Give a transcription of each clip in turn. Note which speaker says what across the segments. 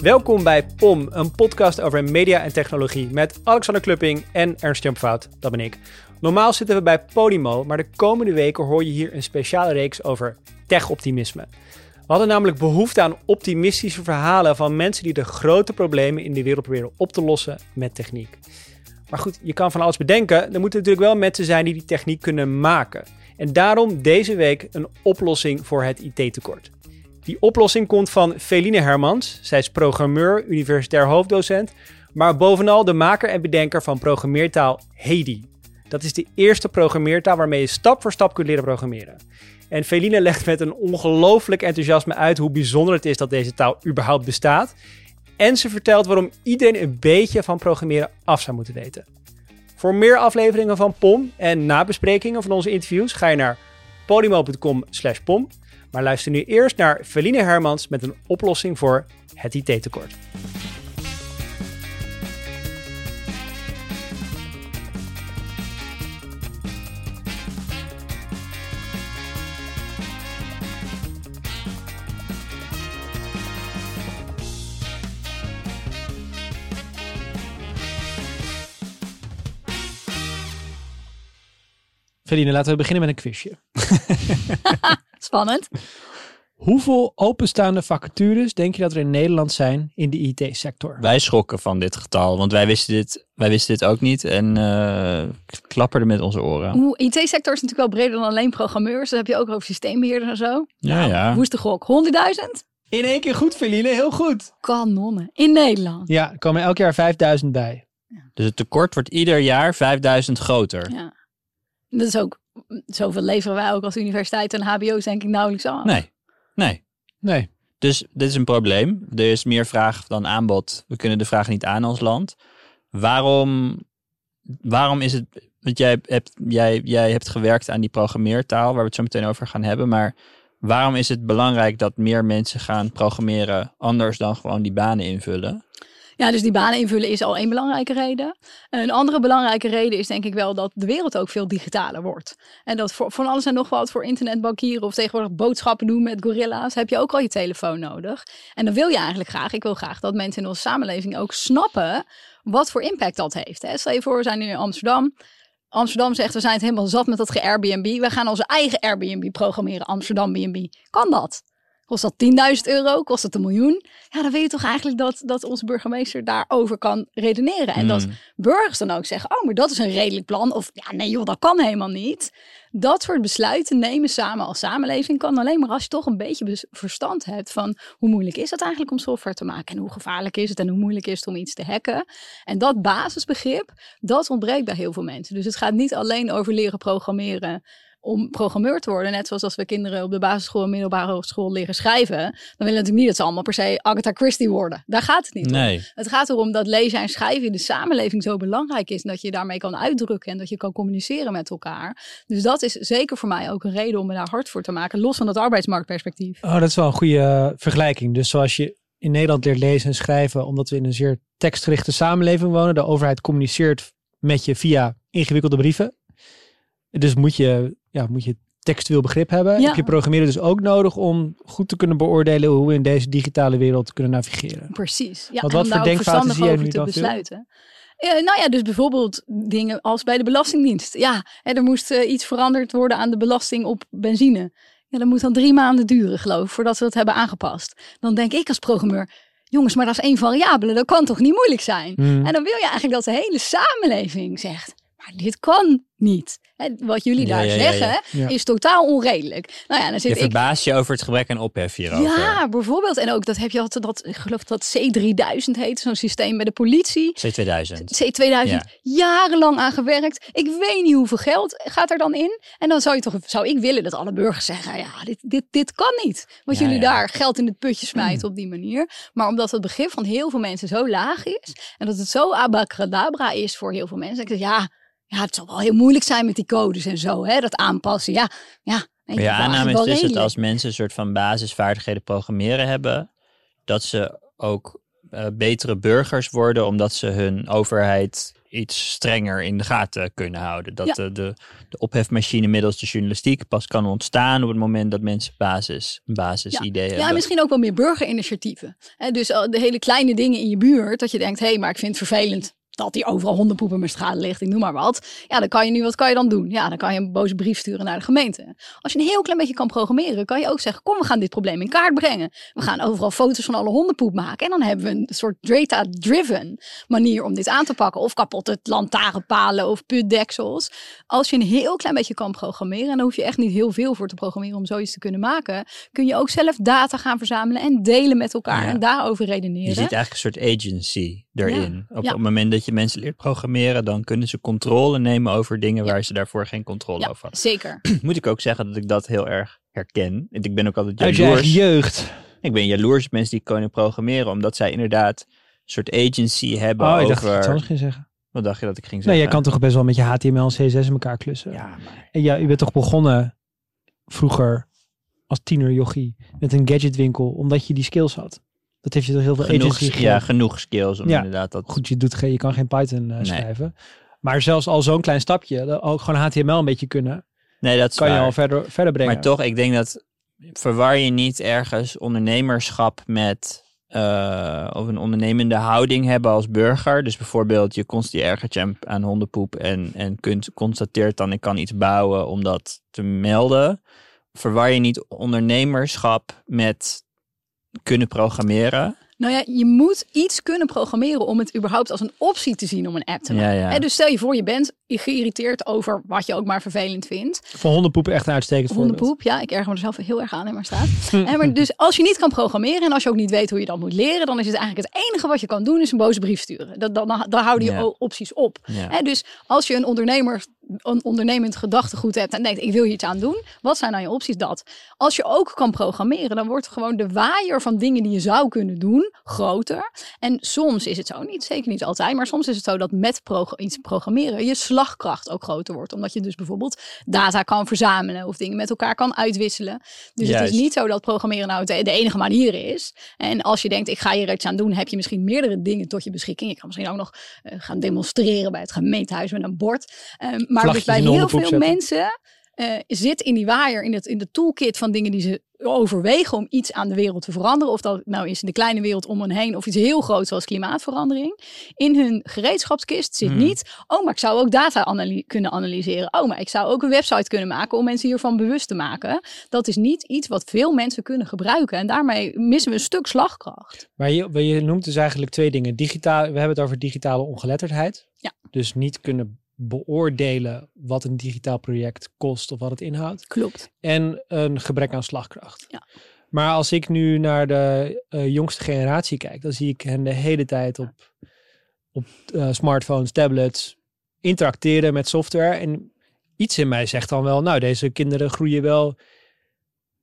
Speaker 1: Welkom bij POM, een podcast over media en technologie met Alexander Klupping en Ernst Jan Fout, dat ben ik. Normaal zitten we bij Podimo, maar de komende weken hoor je hier een speciale reeks over tech-optimisme. We hadden namelijk behoefte aan optimistische verhalen van mensen die de grote problemen in de wereld proberen op te lossen met techniek. Maar goed, je kan van alles bedenken, er moeten natuurlijk wel mensen zijn die die techniek kunnen maken. En daarom deze week een oplossing voor het IT-tekort. Die oplossing komt van Feline Hermans. Zij is programmeur, universitair hoofddocent, maar bovenal de maker en bedenker van programmeertaal Heidi. Dat is de eerste programmeertaal waarmee je stap voor stap kunt leren programmeren. En Feline legt met een ongelooflijk enthousiasme uit hoe bijzonder het is dat deze taal überhaupt bestaat. En ze vertelt waarom iedereen een beetje van programmeren af zou moeten weten. Voor meer afleveringen van POM en nabesprekingen van onze interviews ga je naar podimo.com pom. Maar luister nu eerst naar Feline Hermans met een oplossing voor het IT-tekort. Feline, laten we beginnen met een quizje.
Speaker 2: Spannend.
Speaker 1: Hoeveel openstaande vacatures denk je dat er in Nederland zijn in de IT-sector?
Speaker 3: Wij schrokken van dit getal, want wij wisten dit, wij wisten dit ook niet en uh, klapperden met onze oren.
Speaker 2: Hoe IT-sector is natuurlijk wel breder dan alleen programmeurs. Dan heb je ook over systeembeheerders en zo.
Speaker 3: Ja, nou, ja.
Speaker 2: Hoe is de gok? 100.000?
Speaker 1: In één keer goed, Feline, heel goed.
Speaker 2: Kanonnen. In Nederland.
Speaker 1: Ja, er komen elk jaar 5000 bij.
Speaker 3: Ja. Dus het tekort wordt ieder jaar 5000 groter.
Speaker 2: Ja. Dat is ook, zoveel leveren wij ook als universiteit en hbo's denk ik nauwelijks aan.
Speaker 3: Nee, nee.
Speaker 1: Nee.
Speaker 3: Dus dit is een probleem. Er is meer vraag dan aanbod. We kunnen de vraag niet aan als land. Waarom, waarom is het... Want jij hebt, jij, jij hebt gewerkt aan die programmeertaal, waar we het zo meteen over gaan hebben. Maar waarom is het belangrijk dat meer mensen gaan programmeren anders dan gewoon die banen invullen?
Speaker 2: Ja, dus die banen invullen is al één belangrijke reden. Een andere belangrijke reden is denk ik wel dat de wereld ook veel digitaler wordt. En dat voor van alles en nog wat voor internetbankieren of tegenwoordig boodschappen doen met gorilla's, heb je ook al je telefoon nodig. En dan wil je eigenlijk graag, ik wil graag dat mensen in onze samenleving ook snappen wat voor impact dat heeft. Hè. Stel je voor, we zijn nu in Amsterdam. Amsterdam zegt, we zijn het helemaal zat met dat Airbnb. We gaan onze eigen Airbnb programmeren, Amsterdam B&B. Kan dat? Kost dat 10.000 euro? Kost dat een miljoen? Ja, dan weet je toch eigenlijk dat, dat onze burgemeester daarover kan redeneren. En dat mm. burgers dan ook zeggen, oh, maar dat is een redelijk plan. Of ja, nee joh, dat kan helemaal niet. Dat soort besluiten nemen samen als samenleving kan alleen maar als je toch een beetje verstand hebt van hoe moeilijk is het eigenlijk om software te maken. En hoe gevaarlijk is het en hoe moeilijk is het om iets te hacken. En dat basisbegrip, dat ontbreekt bij heel veel mensen. Dus het gaat niet alleen over leren programmeren om programmeur te worden. Net zoals als we kinderen op de basisschool en middelbare school leren schrijven. Dan willen we natuurlijk niet dat ze allemaal per se Agatha Christie worden. Daar gaat het niet
Speaker 3: nee.
Speaker 2: om. Het gaat erom dat lezen en schrijven in de samenleving zo belangrijk is. En dat je daarmee kan uitdrukken en dat je kan communiceren met elkaar. Dus dat is zeker voor mij ook een reden om me daar hard voor te maken. Los van het arbeidsmarktperspectief.
Speaker 1: Oh, dat is wel een goede eh, vergelijking. Dus zoals je in Nederland leert lezen en schrijven, omdat we in een zeer tekstgerichte samenleving wonen. De overheid communiceert met je via ingewikkelde brieven. Dus moet je ja, moet je textueel begrip hebben. Heb je programmeren dus ook nodig om goed te kunnen beoordelen hoe we in deze digitale wereld kunnen navigeren.
Speaker 2: Precies. Ja,
Speaker 1: Want wat voor denkfouten zie je nu dan
Speaker 2: besluiten. nou ja, dus bijvoorbeeld dingen als bij de Belastingdienst. Ja, hè, er moest uh, iets veranderd worden aan de belasting op benzine. Ja, dat moet dan drie maanden duren, geloof ik, voordat we dat hebben aangepast. Dan denk ik als programmeur, jongens, maar dat is één variabele, dat kan toch niet moeilijk zijn? Hmm. En dan wil je eigenlijk dat de hele samenleving zegt, maar dit kan niet. Wat jullie daar zeggen is totaal onredelijk. Nou ja, dan zit
Speaker 3: je verbaast je over het gebrek aan ophef hierover.
Speaker 2: Ja, bijvoorbeeld. En ook dat heb je altijd, dat, ik geloof dat C3000 heet, zo'n systeem bij de politie.
Speaker 3: C2000.
Speaker 2: C2000, jarenlang aan gewerkt. Ik weet niet hoeveel geld gaat er dan in. En dan zou je toch, zou ik willen dat alle burgers zeggen, ja, dit, dit, dit kan niet. Wat jullie daar geld in het putje smijten op die manier. Maar omdat het begrip van heel veel mensen zo laag is. En dat het zo abracadabra is voor heel veel mensen. Ik zeg, ja, ja, het zal wel heel moeilijk zijn met die codes en zo, hè, dat aanpassen. Ja, ja.
Speaker 3: Je aanname is dus dat als mensen een soort van basisvaardigheden programmeren hebben, dat ze ook uh, betere burgers worden, omdat ze hun overheid iets strenger in de gaten kunnen houden. Dat
Speaker 2: Ja.
Speaker 3: de, de, de ophefmachine middels de journalistiek pas kan ontstaan op het moment dat mensen basis, een basisidee hebben.
Speaker 2: Ja, misschien ook wel meer burgerinitiatieven. Hè, dus al de hele kleine dingen in je buurt, dat je denkt, hé, hey, maar ik vind het vervelend dat hier overal hondenpoep ligt, ik noem maar wat. Ja, dan kan je nu, wat kan je dan doen? Ja, dan kan je een boze brief sturen naar de gemeente. Als je een heel klein beetje kan programmeren, kan je ook zeggen, kom, we gaan dit probleem in kaart brengen. We gaan overal foto's van alle hondenpoep maken. En dan hebben we een soort data-driven manier om dit aan te pakken. Of kapotte lantaarnpalen of putdeksels. Als je een heel klein beetje kan programmeren, en daar hoef je echt niet heel veel voor te programmeren om zoiets te kunnen maken, kun je ook zelf data gaan verzamelen en delen met elkaar
Speaker 3: Ja.
Speaker 2: en daarover
Speaker 3: Je
Speaker 2: redeneren.
Speaker 3: ziet eigenlijk een soort agency erin. Op
Speaker 2: Ja.
Speaker 3: het moment dat je mensen leert programmeren, dan kunnen ze controle nemen over dingen
Speaker 2: Ja.
Speaker 3: waar ze daarvoor geen controle
Speaker 2: Ja,
Speaker 3: over hadden.
Speaker 2: zeker.
Speaker 3: Moet ik ook zeggen dat ik dat heel erg herken. Ik ben ook altijd
Speaker 1: Uit je eigen
Speaker 3: jaloers.
Speaker 1: jeugd.
Speaker 3: Ik ben jaloers op mensen die kunnen programmeren, omdat zij inderdaad een soort agency hebben
Speaker 1: Oh, ik dacht dat je
Speaker 3: over...
Speaker 1: anders ging zeggen.
Speaker 3: Wat dacht je dat ik ging
Speaker 1: Nee,
Speaker 3: zeggen?
Speaker 1: jij kan toch best wel met je HTML en CSS in elkaar klussen.
Speaker 3: Ja, maar...
Speaker 1: En ja, u bent toch begonnen vroeger als tiener jochie met een gadgetwinkel, omdat je die skills had. Dat heeft je heel veel
Speaker 3: Genoeg,
Speaker 1: agency gegeven.
Speaker 3: ja, genoeg skills om
Speaker 1: Ja.
Speaker 3: inderdaad dat...
Speaker 1: Goed, je, doet geen, je kan geen Python eh,
Speaker 3: Nee.
Speaker 1: schrijven. Maar zelfs al zo'n klein stapje, ook gewoon HTML een beetje kunnen,
Speaker 3: Nee, dat
Speaker 1: kan je al verder, verder brengen.
Speaker 3: Maar toch, ik denk dat verwar je niet ergens ondernemerschap met eh, of een ondernemende houding hebben als burger. Dus bijvoorbeeld je constant ergert je aan, aan hondenpoep en, en kunt, constateert dan ik kan iets bouwen om dat te melden. Verwar je niet ondernemerschap met kunnen programmeren.
Speaker 2: Nou ja, je moet iets kunnen programmeren om het überhaupt als een optie te zien om een app te maken.
Speaker 3: Ja, ja.
Speaker 2: Hè, dus stel je voor, je bent geïrriteerd over wat je ook maar vervelend vindt.
Speaker 1: Van hondenpoep echt een uitstekend voorbeeld.
Speaker 2: Hondenpoep, ja, ik erger me er zelf heel erg aan in mijn straat. Hè, maar dus als je niet kan programmeren en als je ook niet weet hoe je dat moet leren, dan is het eigenlijk het enige wat je kan doen, is een boze brief sturen. Dat, dan, dan houden je
Speaker 3: Ja.
Speaker 2: opties op.
Speaker 3: Ja.
Speaker 2: Hè, dus als je een ondernemer, een ondernemend gedachtegoed hebt en denkt, ik wil hier iets aan doen, wat zijn dan je opties? Dat. Als je ook kan programmeren, dan wordt gewoon de waaier van dingen die je zou kunnen doen groter. En soms is het zo, niet zeker niet altijd, maar soms is het zo dat met prog- iets programmeren je slagkracht ook groter wordt. Omdat je dus bijvoorbeeld data kan verzamelen of dingen met elkaar kan uitwisselen. Dus het is niet zo dat programmeren nou de, de enige manier is. En als je denkt, ik ga hier iets aan doen, heb je misschien meerdere dingen tot je beschikking. Je kan misschien ook nog eh, gaan demonstreren bij het gemeentehuis met een bord. Ehm, maar
Speaker 1: Vlaggetjes
Speaker 2: bij
Speaker 1: in de
Speaker 2: heel veel
Speaker 1: zetten.
Speaker 2: mensen eh, zit in die waaier, in, het, in de toolkit van dingen die ze overwegen om iets aan de wereld te veranderen. Of dat nou is in de kleine wereld om hen heen of iets heel groots zoals klimaatverandering. In hun gereedschapskist zit
Speaker 3: Hmm.
Speaker 2: niet, oh maar ik zou ook data analy- kunnen analyseren. Oh maar ik zou ook een website kunnen maken om mensen hiervan bewust te maken. Dat is niet iets wat veel mensen kunnen gebruiken. En daarmee missen we een stuk slagkracht.
Speaker 1: Maar je, je noemt dus eigenlijk twee dingen. Digitaal, we hebben het over digitale ongeletterdheid.
Speaker 2: Ja.
Speaker 1: Dus niet kunnen beoordelen wat een digitaal project kost of wat het inhoudt.
Speaker 2: Klopt.
Speaker 1: En een gebrek aan slagkracht.
Speaker 2: Ja.
Speaker 1: Maar als ik nu naar de eh, jongste generatie kijk, dan zie ik hen de hele tijd op, op eh, smartphones, tablets interacteren met software. En iets in mij zegt dan wel, nou, deze kinderen groeien wel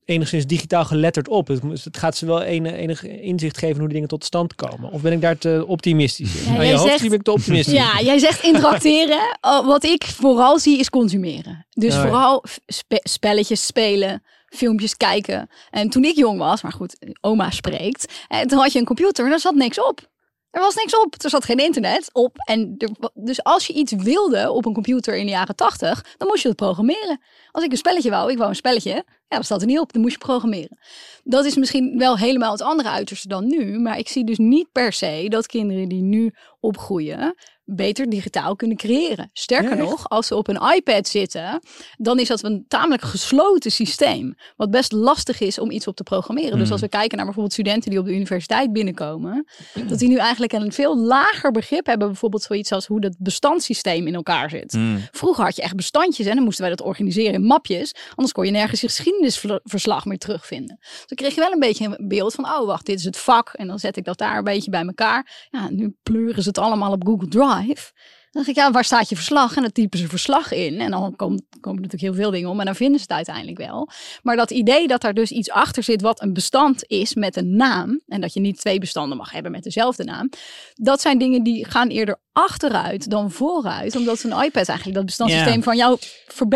Speaker 1: enigszins digitaal geletterd op. Het, gaat ze wel enig, enig inzicht geven hoe die dingen tot stand komen. Of ben ik daar te optimistisch in?
Speaker 2: Ja,
Speaker 1: je
Speaker 2: jij
Speaker 1: hoofd
Speaker 2: zegt-
Speaker 1: ben ik te optimistisch.
Speaker 2: Ja, jij zegt interacteren. Oh, wat ik vooral zie is consumeren. Dus
Speaker 1: Oh ja.
Speaker 2: vooral spe- spelletjes spelen, filmpjes kijken. En toen ik jong was, maar goed, oma spreekt. En toen had je een computer en er zat niks op. Er was niks op. Er zat geen internet op. En dus als je iets wilde op een computer in de jaren tachtig, dan moest je het programmeren. Als ik een spelletje wou, ik wou een spelletje, ja, dat staat er niet op. Dan moest je programmeren. Dat is misschien wel helemaal het andere uiterste dan nu. Maar ik zie dus niet per se dat kinderen die nu opgroeien beter digitaal kunnen creëren. Sterker
Speaker 1: Ja,
Speaker 2: nog, als ze op een iPad zitten, dan is dat een tamelijk gesloten systeem. Wat best lastig is om iets op te programmeren. Dus
Speaker 3: Hmm.
Speaker 2: als we kijken naar bijvoorbeeld studenten die op de universiteit binnenkomen, dat die nu eigenlijk een veel lager begrip hebben, bijvoorbeeld zoiets als hoe dat bestandssysteem in elkaar zit.
Speaker 3: Hmm.
Speaker 2: Vroeger had je echt bestandjes en dan moesten wij dat organiseren in mapjes. Anders kon je nergens je geschiedenisverslag meer terugvinden. Dus dan kreeg je wel een beetje een beeld van, oh wacht, dit is het vak. En dan zet ik dat daar een beetje bij elkaar. Ja, nu pleuren ze het allemaal op Google Drive. Dan dacht ik, ja, waar staat je verslag? En dan typen ze verslag in. En dan komen, komen natuurlijk heel veel dingen om. En dan vinden ze het uiteindelijk wel. Maar dat idee dat daar dus iets achter zit wat een bestand is met een naam. En dat je niet twee bestanden mag hebben met dezelfde naam. Dat zijn dingen die gaan eerder achteruit dan vooruit. Omdat een iPad eigenlijk dat bestandssysteem
Speaker 3: Ja.
Speaker 2: van jou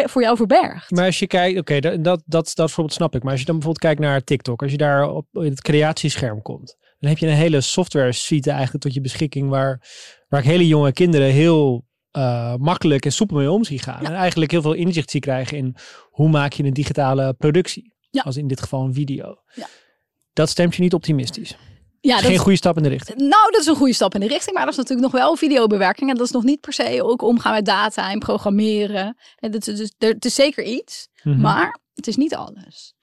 Speaker 2: voor jou verbergt.
Speaker 1: Maar als je kijkt, oké, dat, dat, dat, dat bijvoorbeeld snap ik. Maar als je dan bijvoorbeeld kijkt naar TikTok, als je daar op het creatiescherm komt, Dan heb je een hele software suite eigenlijk tot je beschikking waar, waar ik hele jonge kinderen heel uh, makkelijk en soepel mee om zie gaan. En eigenlijk heel veel inzicht zie krijgen in hoe maak je een digitale productie.
Speaker 2: Ja.
Speaker 1: Als in dit geval een video.
Speaker 2: Ja.
Speaker 1: Dat stemt je niet optimistisch.
Speaker 2: Ja,
Speaker 1: Geen goede stap in de richting.
Speaker 2: Nou, dat is een goede stap in de richting, maar dat is natuurlijk nog wel videobewerking. En dat is nog niet per se ook omgaan met data en programmeren. En dat is, dus, het is zeker iets,
Speaker 1: Mhm.
Speaker 2: maar het is niet alles.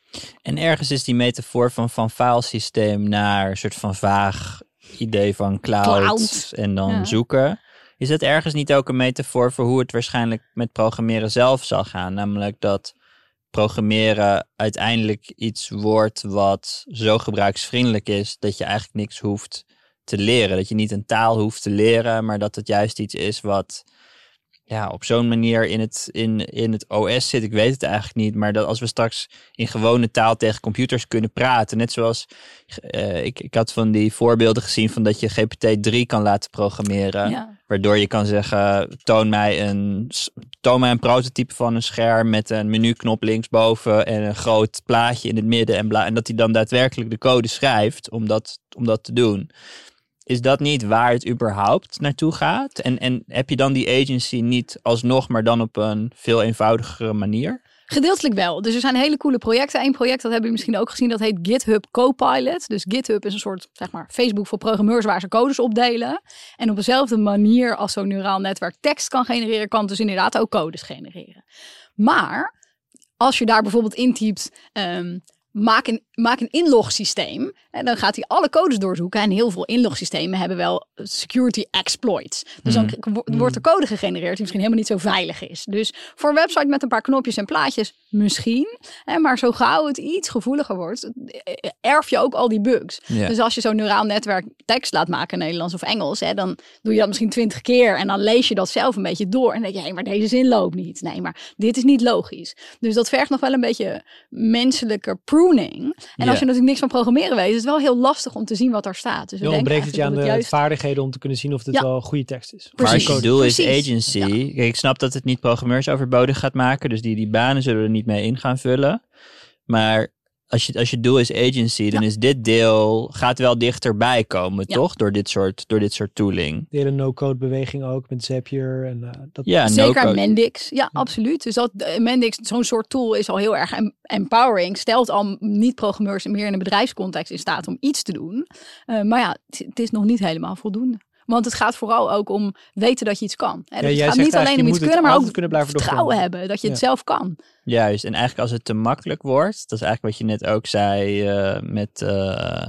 Speaker 3: En ergens is die metafoor van, van filesysteem naar een soort van vaag idee van cloud,
Speaker 2: Cloud.
Speaker 3: en dan
Speaker 2: Ja.
Speaker 3: zoeken. Is dat ergens niet ook een metafoor voor hoe het waarschijnlijk met programmeren zelf zal gaan? Namelijk dat programmeren uiteindelijk iets wordt wat zo gebruiksvriendelijk is dat je eigenlijk niks hoeft te leren. Dat je niet een taal hoeft te leren, maar dat het juist iets is wat ja, op zo'n manier in het, in, in het OS zit. Ik weet het eigenlijk niet, maar dat als we straks in gewone taal tegen computers kunnen praten, net zoals eh, ik, ik had van die voorbeelden gezien van dat je GPT-3 kan laten programmeren.
Speaker 2: Ja.
Speaker 3: Waardoor je kan zeggen, toon mij, een, toon mij een prototype van een scherm met een menuknop linksboven en een groot plaatje in het midden. En, bla, en dat hij dan daadwerkelijk de code schrijft om dat, om dat te doen. Is dat niet waar het überhaupt naartoe gaat? En, en heb je dan die agency niet alsnog, maar dan op een veel eenvoudigere manier?
Speaker 2: Gedeeltelijk wel. Dus er zijn hele coole projecten. Eén project, dat hebben jullie misschien ook gezien, dat heet GitHub Copilot. Dus GitHub is een soort, zeg maar, Facebook voor programmeurs waar ze codes opdelen. En op dezelfde manier als zo'n neuraal netwerk tekst kan genereren, kan het dus inderdaad ook codes genereren. Maar als je daar bijvoorbeeld intypt, ehm, maak, een, maak een inlogsysteem. En dan gaat hij alle codes doorzoeken. En heel veel inlogsystemen hebben wel security exploits. Dus dan wo- wordt er code gegenereerd die misschien helemaal niet zo veilig is. Dus voor een website met een paar knopjes en plaatjes misschien. Hè, maar zo gauw het iets gevoeliger wordt, eh, erf je ook al die bugs. Dus als je zo'n neuraal netwerk tekst laat maken, Nederlands of Engels, hè, dan doe je dat misschien twintig keer. En dan lees je dat zelf een beetje door. En dan denk je, hé, maar deze zin loopt niet. Nee, maar dit is niet logisch. Dus dat vergt nog wel een beetje menselijke pruning. En
Speaker 3: Ja.
Speaker 2: als je natuurlijk niks van programmeren weet, is het wel heel lastig om te zien wat daar staat. Dus we
Speaker 1: Dan
Speaker 2: denken
Speaker 1: ontbreekt het je aan de
Speaker 2: het juist...
Speaker 1: vaardigheden om te kunnen zien of dit
Speaker 2: Ja.
Speaker 1: wel goede tekst is.
Speaker 3: Maar als je doel is agency. Kijk, ik snap dat het niet programmeurs overbodig gaat maken. Dus die, die banen zullen er niet mee in gaan vullen. Maar als je, als je doel is agency, dan is dit deel gaat wel dichterbij komen,
Speaker 2: Ja.
Speaker 3: toch? Door dit soort, door dit soort tooling.
Speaker 1: De hele no-code beweging ook met Zapier. En, eh, dat,
Speaker 3: Ja,
Speaker 2: Zeker. Mendix. Ja, absoluut. Dus dat eh, Mendix, zo'n soort tool is al heel erg em- empowering. Stelt al niet-programmeurs meer in een bedrijfscontext in staat om iets te doen. Eh, maar ja, het is nog niet helemaal voldoende. Want het gaat vooral ook om weten dat je iets kan. Hè? Dus het gaat niet alleen om iets kunnen, maar ook
Speaker 1: kunnen blijven
Speaker 2: vertrouwen hebben dat je het
Speaker 1: Ja.
Speaker 2: zelf kan.
Speaker 3: Juist. En eigenlijk als het te makkelijk wordt, dat is eigenlijk wat je net ook zei eh, met eh,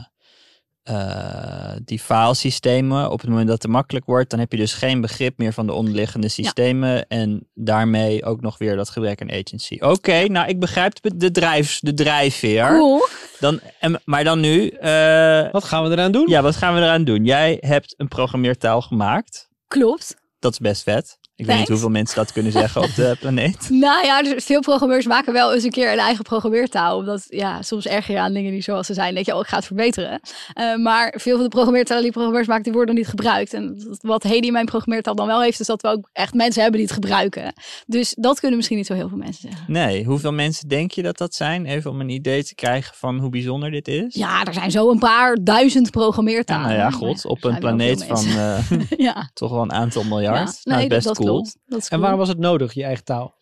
Speaker 3: eh, die filesystemen. Op het moment dat het makkelijk wordt, dan heb je dus geen begrip meer van de onderliggende systemen. En daarmee ook nog weer dat gebrek aan agency. Oké, nou ik begrijp de, de, drijf, de drijfveer.
Speaker 2: Cool.
Speaker 3: Dan, en, maar dan nu, eh,
Speaker 1: Wat gaan we eraan doen?
Speaker 3: ja, wat gaan we eraan doen? Jij hebt een programmeertaal gemaakt.
Speaker 2: Klopt.
Speaker 3: Dat is best vet. Ik weet niet hoeveel mensen dat kunnen zeggen op de planeet.
Speaker 2: Nou ja, dus veel programmeurs maken wel eens een keer een eigen programmeertaal. Omdat ja, soms erger je aan dingen die zoals ze zijn. Denk je, oh, ik ga het verbeteren. Eh, maar veel van de programmeertalen die programmeurs maken, die worden niet gebruikt. En wat Hedy in mijn programmeertaal dan wel heeft, is dat we ook echt mensen hebben die het gebruiken. Dus dat kunnen misschien niet zo heel veel mensen zeggen.
Speaker 3: Nee, hoeveel mensen denk je dat dat zijn? Even om een idee te krijgen van hoe bijzonder dit is.
Speaker 2: Ja, er zijn zo een paar duizend
Speaker 3: Ja,
Speaker 2: programmeertalen.
Speaker 3: nou ja, god, op een planeet van eh,
Speaker 2: ja,
Speaker 3: toch wel een aantal miljard.
Speaker 2: ja.
Speaker 3: nou,
Speaker 2: nee,
Speaker 3: dat is best
Speaker 2: dat
Speaker 3: cool.
Speaker 2: Klopt. Dat is
Speaker 1: En waarom was het nodig, je eigen taal?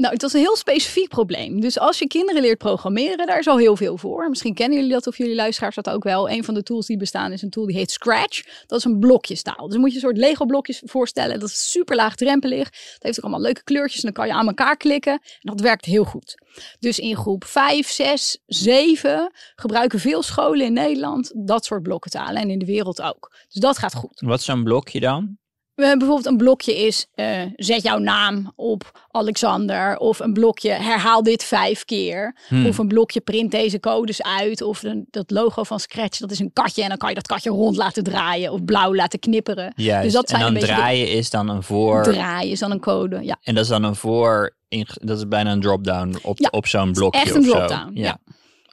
Speaker 2: Nou, het was een heel specifiek probleem. Dus als je kinderen leert programmeren, daar is al heel veel voor. Misschien kennen jullie dat of jullie luisteraars dat ook wel. Een van de tools die bestaan is een tool die heet Scratch. Dat is een blokjestaal. Dus dan moet je een soort Lego blokjes voorstellen. Dat is super laagdrempelig. Het heeft ook allemaal leuke kleurtjes en dan kan je aan elkaar klikken. En dat werkt heel goed. Dus in groep 5, 6, 7 gebruiken veel scholen in Nederland dat soort blokkentalen. En in de wereld ook. Dus dat gaat goed.
Speaker 3: Wat is zo'n blokje dan?
Speaker 2: We hebben bijvoorbeeld een blokje is eh, zet jouw naam op Alexander. Of een blokje herhaal dit vijf keer.
Speaker 3: Hmm.
Speaker 2: Of een blokje print deze codes uit. Of een, dat logo van Scratch dat is een katje. En dan kan je dat katje rond laten draaien. Of blauw laten knipperen.
Speaker 3: Juist.
Speaker 2: Dus dat zijn
Speaker 3: en
Speaker 2: een
Speaker 3: dan
Speaker 2: de-
Speaker 3: draaien is dan een voor.
Speaker 2: Draaien is dan een code. Ja,
Speaker 3: En dat is dan een voor. in- Dat is bijna een drop-down op,
Speaker 2: Ja,
Speaker 3: op zo'n blokje.
Speaker 2: echt een drop-down, ja.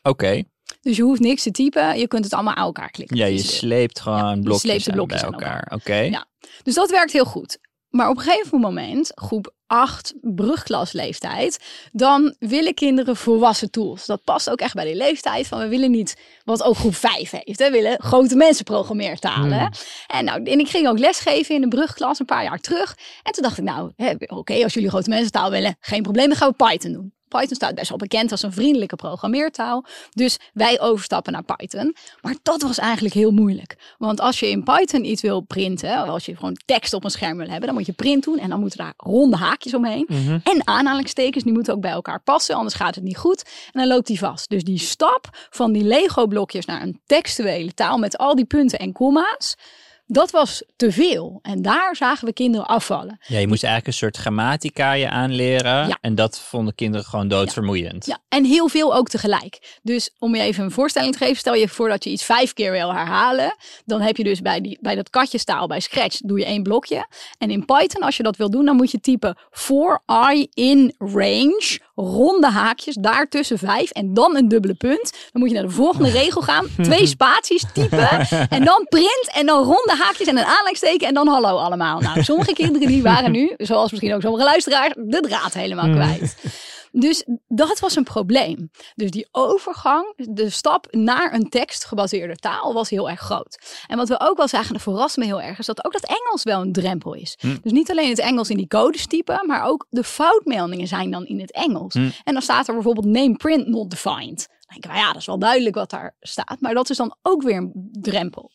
Speaker 3: Oké.
Speaker 2: Dus je hoeft niks te typen. Je kunt het allemaal aan elkaar klikken.
Speaker 3: Ja, je
Speaker 2: Dus,
Speaker 3: sleept gewoon
Speaker 2: je
Speaker 3: blokjes
Speaker 2: sleept de
Speaker 3: aan
Speaker 2: blokjes
Speaker 3: bij elkaar.
Speaker 2: elkaar.
Speaker 3: Oké.
Speaker 2: Ja. Dus dat werkt heel goed. maar op een gegeven moment, groep 8, brugklasleeftijd, dan willen kinderen volwassen tools. Dat past ook echt bij die leeftijd van we willen niet wat ook groep 5 heeft. We willen grote mensen programmeertalen.
Speaker 1: Hmm.
Speaker 2: En, nou, en ik ging ook lesgeven in de brugklas een paar jaar terug. En toen dacht ik, nou, oké, als jullie grote mensen taal willen, geen probleem, dan gaan we Python doen. Python staat best wel bekend als een vriendelijke programmeertaal. Dus wij overstappen naar Python. Maar dat was eigenlijk heel moeilijk. Want als je in Python iets wil printen, of als je gewoon tekst op een scherm wil hebben, dan moet je print doen en dan moeten daar ronde haakjes omheen.
Speaker 1: Mhm.
Speaker 2: En aanhalingstekens, die moeten ook bij elkaar passen, anders gaat het niet goed. En dan loopt die vast. Dus die stap van die Lego-blokjes naar een textuele taal met al die punten en komma's, dat was te veel. En daar zagen we kinderen afvallen.
Speaker 3: Ja, je moest eigenlijk een soort grammatica je aanleren.
Speaker 2: Ja.
Speaker 3: En dat vonden kinderen gewoon doodvermoeiend.
Speaker 2: Ja, en heel veel ook tegelijk. Dus om je even een voorstelling te geven, stel je voor dat je iets vijf keer wil herhalen. Dan heb je dus bij, die, bij dat katjestaal, bij Scratch, doe je één blokje. En in Python, als je dat wil doen, dan moet je typen for i in range, ronde haakjes, daartussen vijf en dan een dubbele punt. Dan moet je naar de volgende regel gaan, twee spaties typen en dan print en dan ronde haakjes en een aanleidingsteken en dan hallo allemaal. Nou, sommige kinderen die waren nu, zoals misschien ook sommige luisteraars, de draad helemaal kwijt. Dus dat was een probleem. Dus die overgang, de stap naar een tekstgebaseerde taal was heel erg groot. En wat we ook wel zagen, dat verrast me heel erg, is dat ook dat Engels wel een drempel is. Dus niet alleen het Engels in die codes typen, maar ook de foutmeldingen zijn dan in het Engels. En dan staat er bijvoorbeeld name print not defined. Dan denk ik, nou ja, dat is wel duidelijk wat daar staat, maar dat is dan ook weer een drempel.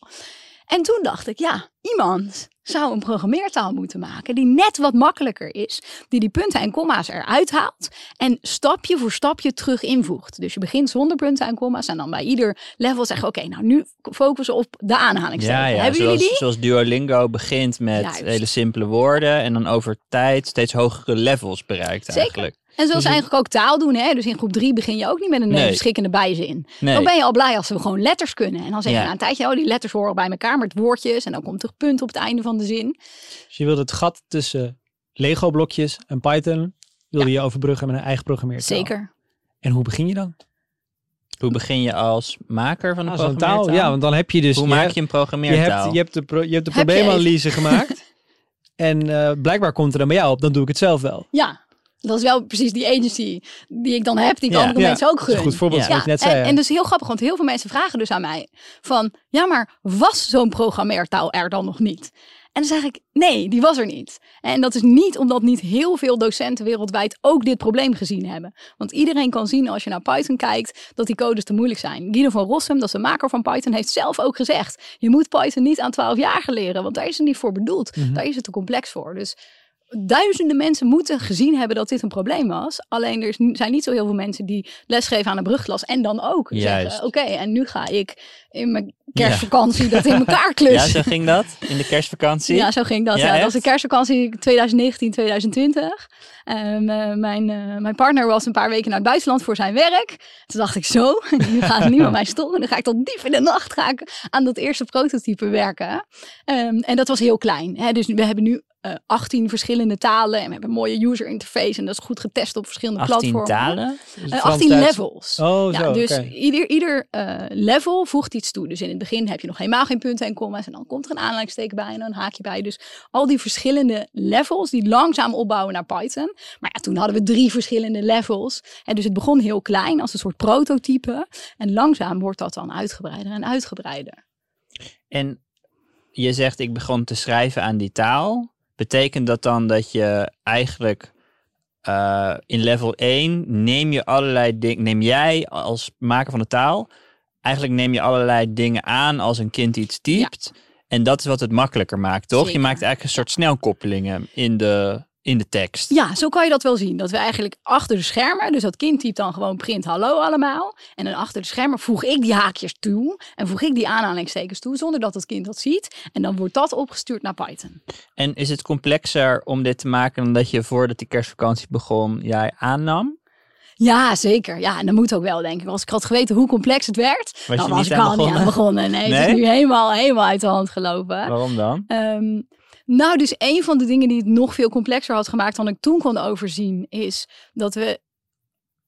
Speaker 2: En toen dacht ik, ja, iemand zou een programmeertaal moeten maken die net wat makkelijker is, die die punten en komma's eruit haalt en stapje voor stapje terug invoegt. Dus je begint zonder punten en komma's en dan bij ieder level zeggen, oké, nou nu focussen op de aanhalingstekens.
Speaker 3: Ja, ja.
Speaker 2: Hebben
Speaker 3: zoals,
Speaker 2: jullie die?
Speaker 3: zoals Duolingo begint met
Speaker 2: Juist.
Speaker 3: hele simpele woorden en dan over tijd steeds hogere levels bereikt eigenlijk.
Speaker 2: En zoals eigenlijk ook taal doen, hè? dus in groep drie begin je ook niet met een
Speaker 3: Nee.
Speaker 2: schikkende bijzin.
Speaker 3: Nee.
Speaker 2: Dan ben je al blij als we gewoon letters kunnen. En dan zeg je
Speaker 3: Ja.
Speaker 2: na een tijdje, oh die letters horen bij elkaar met woordjes en dan komt er punt op het einde van de zin.
Speaker 1: Dus je wilde het gat tussen Lego blokjes en Python wilde je overbruggen met een eigen programmeertaal.
Speaker 2: Zeker.
Speaker 1: En hoe begin je dan?
Speaker 3: Hoe begin je als maker van een
Speaker 1: Ah, zo'n taal.
Speaker 3: programmeertaal?
Speaker 1: Ja, want dan heb je dus
Speaker 3: Hoe
Speaker 1: je,
Speaker 3: maak je een
Speaker 1: je
Speaker 3: programmeertaal?
Speaker 1: hebt, je hebt de, pro- je hebt de
Speaker 2: Heb je
Speaker 1: probleemanalyse gemaakt. En eh, blijkbaar komt er dan bij jou op, dan doe ik het zelf wel.
Speaker 2: Ja, dat is wel precies die agency die ik dan heb, die ik
Speaker 3: Ja.
Speaker 2: andere
Speaker 1: Ja,
Speaker 2: mensen ook gun.
Speaker 1: goed voorbeeld,
Speaker 3: Ja.
Speaker 1: zoals ik net zei.
Speaker 2: en, is heel grappig, want heel veel mensen vragen dus aan mij van, ja, maar was zo'n programmeertaal er dan nog niet? En dan zeg ik, nee, die was er niet. En dat is niet omdat niet heel veel docenten wereldwijd ook dit probleem gezien hebben. Want iedereen kan zien als je naar Python kijkt dat die codes te moeilijk zijn. Guido van Rossum, dat is de maker van Python, heeft zelf ook gezegd, je moet Python niet aan 12 jaar leren, want daar is het niet voor bedoeld.
Speaker 1: Mhm.
Speaker 2: Daar is het te complex voor. Dus duizenden mensen moeten gezien hebben dat dit een probleem was. Alleen er zijn niet zo heel veel mensen die lesgeven aan een brugklas en dan ook
Speaker 3: Juist.
Speaker 2: zeggen, oké, en nu ga ik in mijn kerstvakantie dat in elkaar
Speaker 3: Ja,
Speaker 2: klussen.
Speaker 3: zo ging dat in de kerstvakantie.
Speaker 2: Ja, zo ging dat.
Speaker 3: Ja,
Speaker 2: Ja, dat was de kerstvakantie 2019, 2020. Ehm, eh, mijn, eh, mijn partner was een paar weken naar het buitenland voor zijn werk. Toen dacht ik zo, nu gaat het niet met mijn stoel. En dan ga ik tot diep in de nacht ga ik aan dat eerste prototype werken. Ehm, en dat was heel klein. Hè? Dus we hebben nu eh 18 verschillende talen. En we hebben een mooie user interface. En dat is goed getest op verschillende
Speaker 3: 18
Speaker 2: platformen.
Speaker 3: talen.
Speaker 1: Dus
Speaker 2: Eh,
Speaker 1: Frans,
Speaker 2: 18
Speaker 1: Duits-
Speaker 2: levels.
Speaker 1: Oh,
Speaker 2: Ja,
Speaker 1: zo,
Speaker 2: dus ieder, ieder eh, level voegt iets toe. Dus in het begin heb je nog helemaal geen punten en komma's. En dan komt er een aanleidingsteken bij en dan een haakje bij. Dus al die verschillende levels die langzaam opbouwen naar Python. Maar ja, toen hadden we drie verschillende levels. En dus het begon heel klein als een soort prototype. En langzaam wordt dat dan uitgebreider en uitgebreider.
Speaker 3: En je zegt, ik begon te schrijven aan die taal. Betekent dat dan dat je eigenlijk eh, in level 1 neem je allerlei dingen, neem jij als maker van de taal, eigenlijk neem je allerlei dingen aan als een kind iets typt. En dat is wat het makkelijker maakt, toch? Je maakt eigenlijk een soort snelkoppelingen in de, in de tekst.
Speaker 2: Ja, zo kan je dat wel zien. Dat we eigenlijk achter de schermen, dus dat kind typt dan gewoon print hallo allemaal. En dan achter de schermen voeg ik die haakjes toe en voeg ik die aanhalingstekens toe zonder dat het kind dat ziet. En dan wordt dat opgestuurd naar Python.
Speaker 3: En is het complexer om dit te maken dan dat je voordat die kerstvakantie begon, jij aannam?
Speaker 2: Ja, zeker. Ja, en dat moet ook wel, denk ik. Als ik had geweten hoe complex het werd,
Speaker 3: Was
Speaker 2: dan was ik al niet aan
Speaker 3: begonnen?
Speaker 2: begonnen. Nee, het
Speaker 3: Nee?
Speaker 2: is nu helemaal, helemaal uit de hand gelopen.
Speaker 3: Waarom dan?
Speaker 2: Ehm, nou, dus een van de dingen die het nog veel complexer had gemaakt dan ik toen kon overzien, is dat we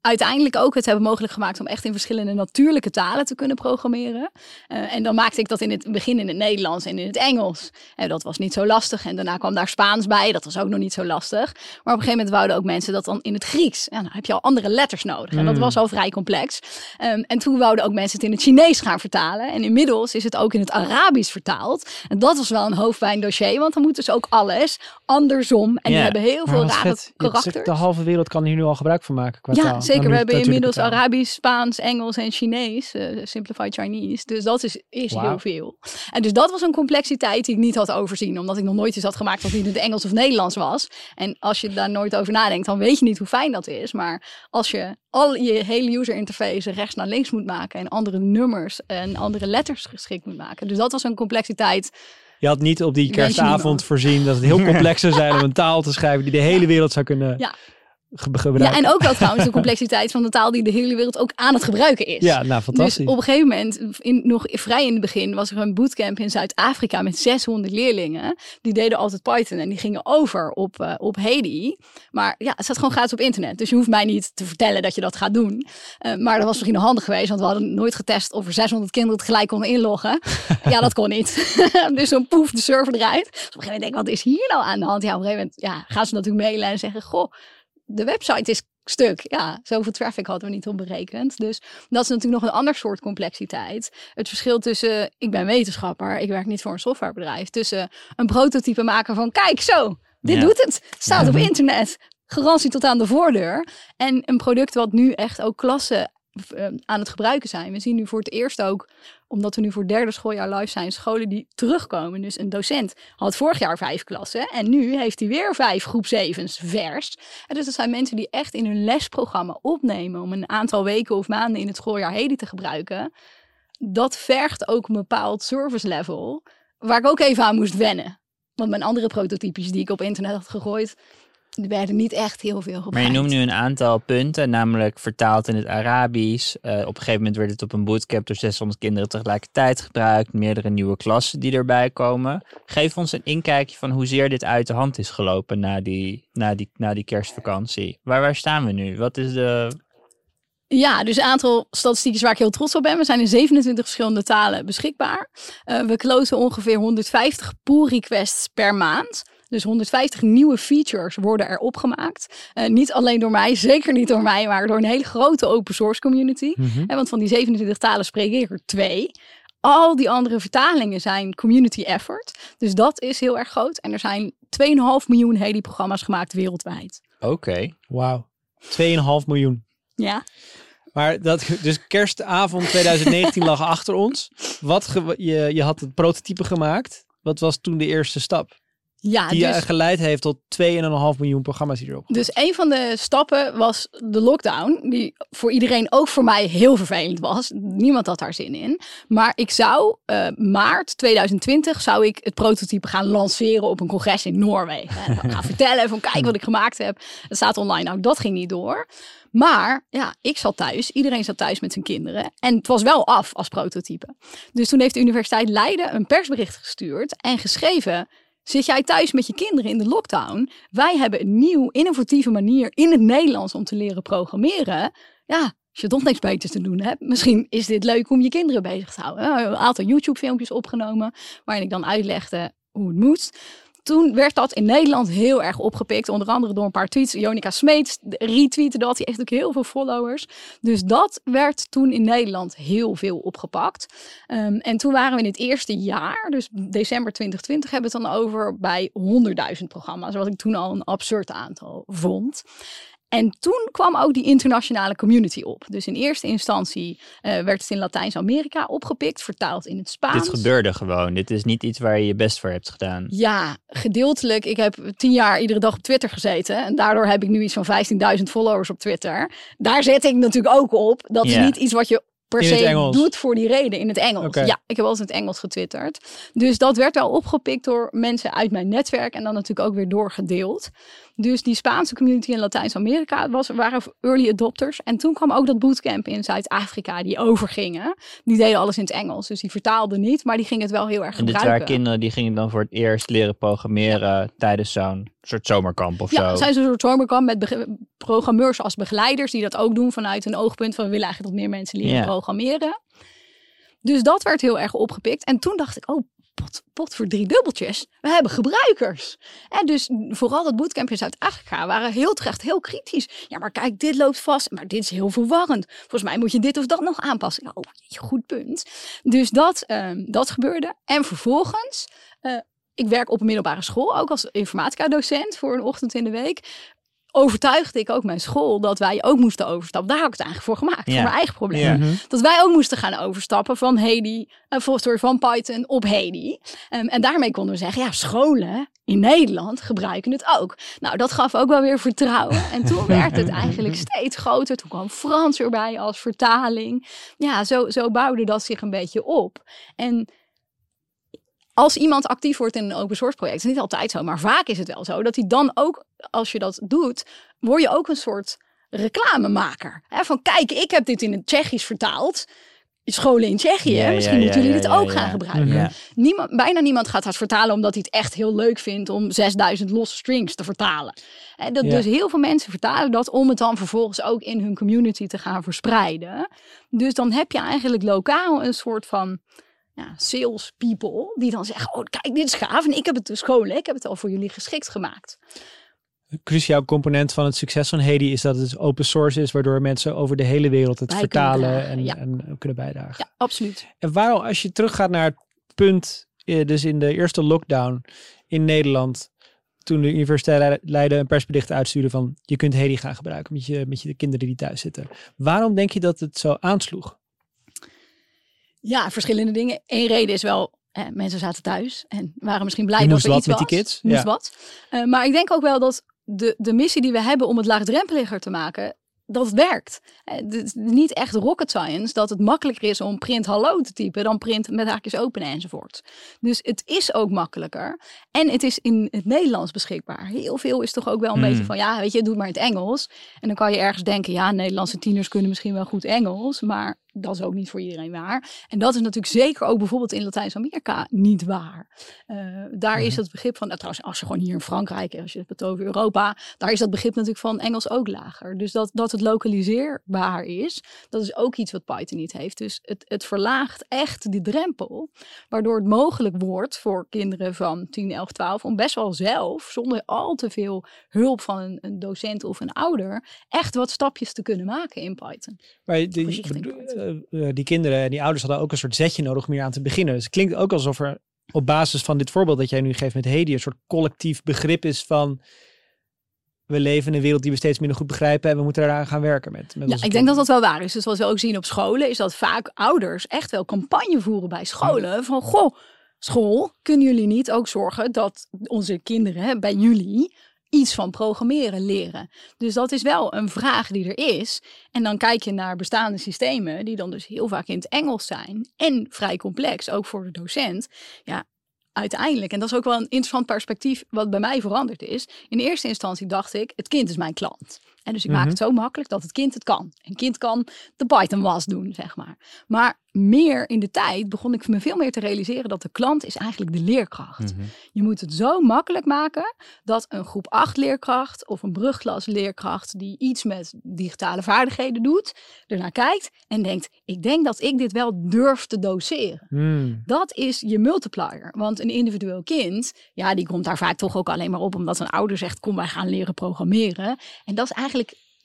Speaker 2: uiteindelijk ook het hebben mogelijk gemaakt om echt in verschillende natuurlijke talen te kunnen programmeren. Uh, en dan maakte ik dat in het begin in het Nederlands en in het Engels. En dat was niet zo lastig. En daarna kwam daar Spaans bij. Dat was ook nog niet zo lastig. Maar op een gegeven moment wouden ook mensen dat dan in het Grieks. En dan heb je al andere letters nodig. En dat
Speaker 1: Mm.
Speaker 2: was al vrij complex. Um, en toen wouden ook mensen het in het Chinees gaan vertalen. En inmiddels is het ook in het Arabisch vertaald. En dat was wel een hoofdpijndossier. Want dan moet dus ook alles andersom. En die hebben heel veel rare karakters.
Speaker 1: De halve wereld kan hier nu al gebruik van maken. Qua
Speaker 2: Ja,
Speaker 1: taal.
Speaker 2: zeker.
Speaker 1: Dan
Speaker 2: We hebben inmiddels. Arabisch, Spaans, Engels en Chinees. eh, simplified Chinese. Dus dat is, is heel veel. En dus dat was een complexiteit die ik niet had overzien. Omdat ik nog nooit iets had gemaakt wat niet in het Engels of Nederlands was. En als je daar nooit over nadenkt, dan weet je niet hoe fijn dat is. Maar als je al je hele user interface rechts naar links moet maken. En andere nummers en andere letters geschikt moet maken. Dus dat was een complexiteit.
Speaker 1: Je had niet op die kerstavond voorzien dat het heel complex zou zijn om een taal te schrijven die de hele wereld zou kunnen
Speaker 2: Ja. Ja, en ook wel trouwens de complexiteit van de taal die de hele wereld ook aan het gebruiken is.
Speaker 1: Ja, nou fantastisch.
Speaker 2: Dus op een gegeven moment, in, nog vrij in het begin, was er een bootcamp in Zuid-Afrika met 600 leerlingen. Die deden altijd Python en die gingen over op, eh, op Hedi. Maar ja, het staat gewoon gratis op internet. Dus je hoeft mij niet te vertellen dat je dat gaat doen. Eh, maar dat was misschien nog handig geweest, want we hadden nooit getest of er 600 kinderen tegelijk konden inloggen. ja, dat kon niet. dus dan poef de server eruit. Dus op een gegeven moment denk ik, wat is hier nou aan de hand? Ja, op een gegeven moment ja, gaan ze natuurlijk mailen en zeggen, goh, de website is stuk. Ja, zoveel traffic hadden we niet op berekend. Dus dat is natuurlijk nog een ander soort complexiteit. Het verschil tussen, ik ben wetenschapper, ik werk niet voor een softwarebedrijf, tussen een prototype maken van, kijk zo, dit
Speaker 3: Ja.
Speaker 2: doet het, staat op internet, garantie tot aan de voordeur. En een product wat nu echt ook klassen eh, aan het gebruiken zijn. We zien nu voor het eerst ook, omdat we nu voor het derde schooljaar live zijn, scholen die terugkomen. Dus een docent had vorig jaar vijf klassen en nu heeft hij weer vijf groep zevens vers. En dus dat zijn mensen die echt in hun lesprogramma opnemen om een aantal weken of maanden in het schooljaar heden te gebruiken. Dat vergt ook een bepaald service level, waar ik ook even aan moest wennen. Want mijn andere prototypes die ik op internet had gegooid, werden niet echt heel veel gebruikt.
Speaker 3: Maar je noemt nu een aantal punten, namelijk vertaald in het Arabisch. Eh, op een gegeven moment werd het op een bootcamp door 600 kinderen tegelijkertijd gebruikt. Meerdere nieuwe klassen die erbij komen. Geef ons een inkijkje van hoezeer dit uit de hand is gelopen na die, na die, na die kerstvakantie. Waar, waar staan we nu? Wat is de...
Speaker 2: Ja, dus een aantal statistieken waar ik heel trots op ben. We zijn in 27 verschillende talen beschikbaar. Eh, we closen ongeveer 150 pull requests per maand. Dus 150 nieuwe features worden er opgemaakt. Eh, niet alleen door mij, zeker niet door mij, maar door een hele grote open source community.
Speaker 1: Mhm.
Speaker 2: En want van die 27 talen spreek ik er twee. Al die andere vertalingen zijn community effort. Dus dat is heel erg groot. En er zijn 2,5 miljoen Hedi-programma's gemaakt wereldwijd.
Speaker 3: Oké.
Speaker 1: Wauw. 2,5 miljoen.
Speaker 2: Ja.
Speaker 1: Maar dat, dus kerstavond 2019 lag achter ons. Wat ge- je, je had het prototype gemaakt. Wat was toen de eerste stap?
Speaker 2: Ja,
Speaker 1: Die
Speaker 2: dus...
Speaker 1: geleid heeft tot 2,5 miljoen programma's die erop.
Speaker 2: Dus een van de stappen was de lockdown, die voor iedereen, ook voor mij, heel vervelend was. Niemand had daar zin in. Maar ik zou eh, maart 2020 zou ik het prototype gaan lanceren op een congres in Noorwegen. En gaan vertellen van kijk wat ik gemaakt heb. Het staat online. Nou, dat ging niet door. Maar ja, ik zat thuis. Iedereen zat thuis met zijn kinderen. En het was wel af als prototype. Dus toen heeft de Universiteit Leiden een persbericht gestuurd en geschreven. Zit jij thuis met je kinderen in de lockdown? Wij hebben een nieuw, innovatieve manier in het Nederlands om te leren programmeren. Ja, als je toch niks beters te doen hebt, misschien is dit leuk om je kinderen bezig te houden. Hebben een aantal YouTube-filmpjes opgenomen waarin ik dan uitlegde hoe het moet. Toen werd dat in Nederland heel erg opgepikt. Onder andere door een paar tweets. Jonica Smeets retweette dat. Die heeft ook heel veel followers. Dus dat werd toen in Nederland heel veel opgepakt. Um, en toen waren we in het eerste jaar, dus december 2020, hebben we het dan over bij 100.000 programma's. Wat ik toen al een absurd aantal vond. En toen kwam ook die internationale community op. Dus in eerste instantie uh, werd het in Latijns-Amerika opgepikt, vertaald in het Spaans.
Speaker 3: Dit gebeurde gewoon. Dit is niet iets waar je je best voor hebt gedaan.
Speaker 2: Ja, gedeeltelijk. Ik heb tien jaar iedere dag op Twitter gezeten. En daardoor heb ik nu iets van 15.000 followers op Twitter. Daar zet ik natuurlijk ook op. Dat
Speaker 3: Ja.
Speaker 2: is niet iets wat je per
Speaker 1: In
Speaker 2: se doet voor die reden in het Engels. Ja, ik heb altijd in het Engels getwitterd. Dus dat werd wel opgepikt door mensen uit mijn netwerk en dan natuurlijk ook weer doorgedeeld. Dus die Spaanse community in Latijns-Amerika was, waren early adopters. En toen kwam ook dat bootcamp in Zuid-Afrika die overgingen. Die deden alles in het Engels, dus die vertaalden niet, maar die gingen het wel heel erg
Speaker 3: En dit
Speaker 2: gebruiken.
Speaker 3: waren kinderen die gingen dan voor het eerst leren programmeren tijdens zo'n soort zomerkamp of
Speaker 2: Ja,
Speaker 3: zo.
Speaker 2: zijn ze een soort zomerkamp met programmeurs als begeleiders die dat ook doen vanuit een oogpunt van we willen eigenlijk dat meer mensen leren
Speaker 3: Ja.
Speaker 2: programmeren. Dus dat werd heel erg opgepikt. En toen dacht ik, oh, pot, pot voor drie dubbeltjes. We hebben gebruikers. En dus vooral dat bootcamp in Zuid-Afrika waren heel terecht heel kritisch. Ja, maar kijk, dit loopt vast. Maar dit is heel verwarrend. Volgens mij moet je dit of dat nog aanpassen. Oh, goed punt. Dus dat, ehm, dat gebeurde. En vervolgens, eh, ik werk op een middelbare school, ook als informatica-docent voor een ochtend in de week. Overtuigde ik ook mijn school dat wij ook moesten overstappen. Daar had ik het eigenlijk voor gemaakt,
Speaker 3: Ja.
Speaker 2: voor mijn eigen probleem.
Speaker 3: Ja.
Speaker 1: Mhm.
Speaker 2: Dat wij ook moesten gaan overstappen van Hedy, uh, sorry, van Python op Hedy. Ehm, en daarmee konden we zeggen, ja, scholen in Nederland gebruiken het ook. Nou, dat gaf ook wel weer vertrouwen. En toen werd het eigenlijk steeds groter. Toen kwam Frans erbij als vertaling. Ja, zo, zo bouwde dat zich een beetje op. En als iemand actief wordt in een open source project, is niet altijd zo, maar vaak is het wel zo, dat hij dan ook, als je dat doet, word je ook een soort reclamemaker. Hè? Van kijk, ik heb dit in het Tsjechisch vertaald. Scholen in Tsjechië,
Speaker 3: Ja,
Speaker 2: misschien
Speaker 3: ja,
Speaker 2: moeten jullie dit ook gaan gebruiken. Niemand, bijna niemand gaat dat vertalen omdat hij het echt heel leuk vindt om 6000 losse strings te vertalen. En dat. Dus heel veel mensen vertalen dat om het dan vervolgens ook in hun community te gaan verspreiden. Dus dan heb je eigenlijk lokaal een soort van ja, sales people die dan zeggen: Oh, kijk, dit is gaaf en ik heb het de scholen, ik heb het al voor jullie geschikt gemaakt.
Speaker 1: Cruciaal component van het succes van Hedy is dat het open source is, waardoor mensen over de hele wereld het vertalen en,
Speaker 2: ja.
Speaker 1: en kunnen bijdragen.
Speaker 2: Ja, absoluut.
Speaker 1: En waarom, als je teruggaat naar het punt, eh, dus in de eerste lockdown in Nederland, toen de universiteit Leiden een persbericht uitstuurde van je kunt Hedy gaan gebruiken met je, met je kinderen die thuis zitten. Waarom denk je dat het zo aansloeg?
Speaker 2: Ja, verschillende dingen. Eén reden is wel, eh, mensen zaten thuis en waren misschien blij dat er
Speaker 1: wat
Speaker 2: iets
Speaker 1: met
Speaker 2: was.
Speaker 1: die kids,
Speaker 2: Moest
Speaker 1: ja.
Speaker 2: wat. Eh, maar ik denk ook wel dat de, de missie die we hebben om het laagdrempeliger te maken, dat werkt. Eh, Het is niet echt rocket science dat het makkelijker is om print hallo te typen dan print met haakjes openen enzovoort. Dus het is ook makkelijker. En het is in het Nederlands beschikbaar. Heel veel is toch ook wel een
Speaker 3: Hmm.
Speaker 2: beetje van, ja, weet je, doe maar in het Engels. En dan kan je ergens denken, ja, Nederlandse tieners kunnen misschien wel goed Engels, maar dat is ook niet voor iedereen waar. En dat is natuurlijk zeker ook bijvoorbeeld in Latijns-Amerika niet waar. Eh, daar is het begrip van, nou, trouwens, als je gewoon hier in Frankrijk, als je het hebt over Europa, daar is dat begrip natuurlijk van Engels ook lager. Dus dat, dat het lokaliseerbaar is, dat is ook iets wat Python niet heeft. Dus het, het verlaagt echt die drempel, waardoor het mogelijk wordt voor kinderen van 10, 11, 12 om best wel zelf, zonder al te veel hulp van een, een docent of een ouder, echt wat stapjes te kunnen maken in Python.
Speaker 1: Maar die, Eh, eh, die kinderen en die ouders hadden ook een soort zetje nodig om hier aan te beginnen. Dus het klinkt ook alsof er op basis van dit voorbeeld dat jij nu geeft met Hedy een soort collectief begrip is van we leven in een wereld die we steeds minder goed begrijpen en we moeten daaraan gaan werken met, met
Speaker 2: Ja, ik denk dat
Speaker 1: kinderen.
Speaker 2: dat wel waar is. Dus wat we ook zien op scholen, is dat vaak ouders echt wel campagne voeren bij scholen. Van, goh, school, kunnen jullie niet ook zorgen dat onze kinderen bij jullie iets van programmeren leren? Dus dat is wel een vraag die er is. En dan kijk je naar bestaande systemen, die dan dus heel vaak in het Engels zijn. En vrij complex, ook voor de docent. Ja, uiteindelijk, en dat is ook wel een interessant perspectief wat bij mij veranderd is. In eerste instantie dacht ik, het kind is mijn klant. En dus ik maak
Speaker 1: Mhm.
Speaker 2: het zo makkelijk dat het kind het kan. Een kind kan de Python was doen, zeg maar. Maar meer in de tijd begon ik me veel meer te realiseren dat de klant is eigenlijk de leerkracht.
Speaker 3: Mhm.
Speaker 2: Je moet het zo makkelijk maken dat een groep 8 leerkracht of een brugklas leerkracht die iets met digitale vaardigheden doet, ernaar kijkt en denkt, ik denk dat ik dit wel durf te doseren.
Speaker 1: Hmm.
Speaker 2: Dat is je multiplier. Want een individueel kind, ja, die komt daar vaak toch ook alleen maar op omdat een ouder zegt: Kom, wij gaan leren programmeren. En dat is eigenlijk.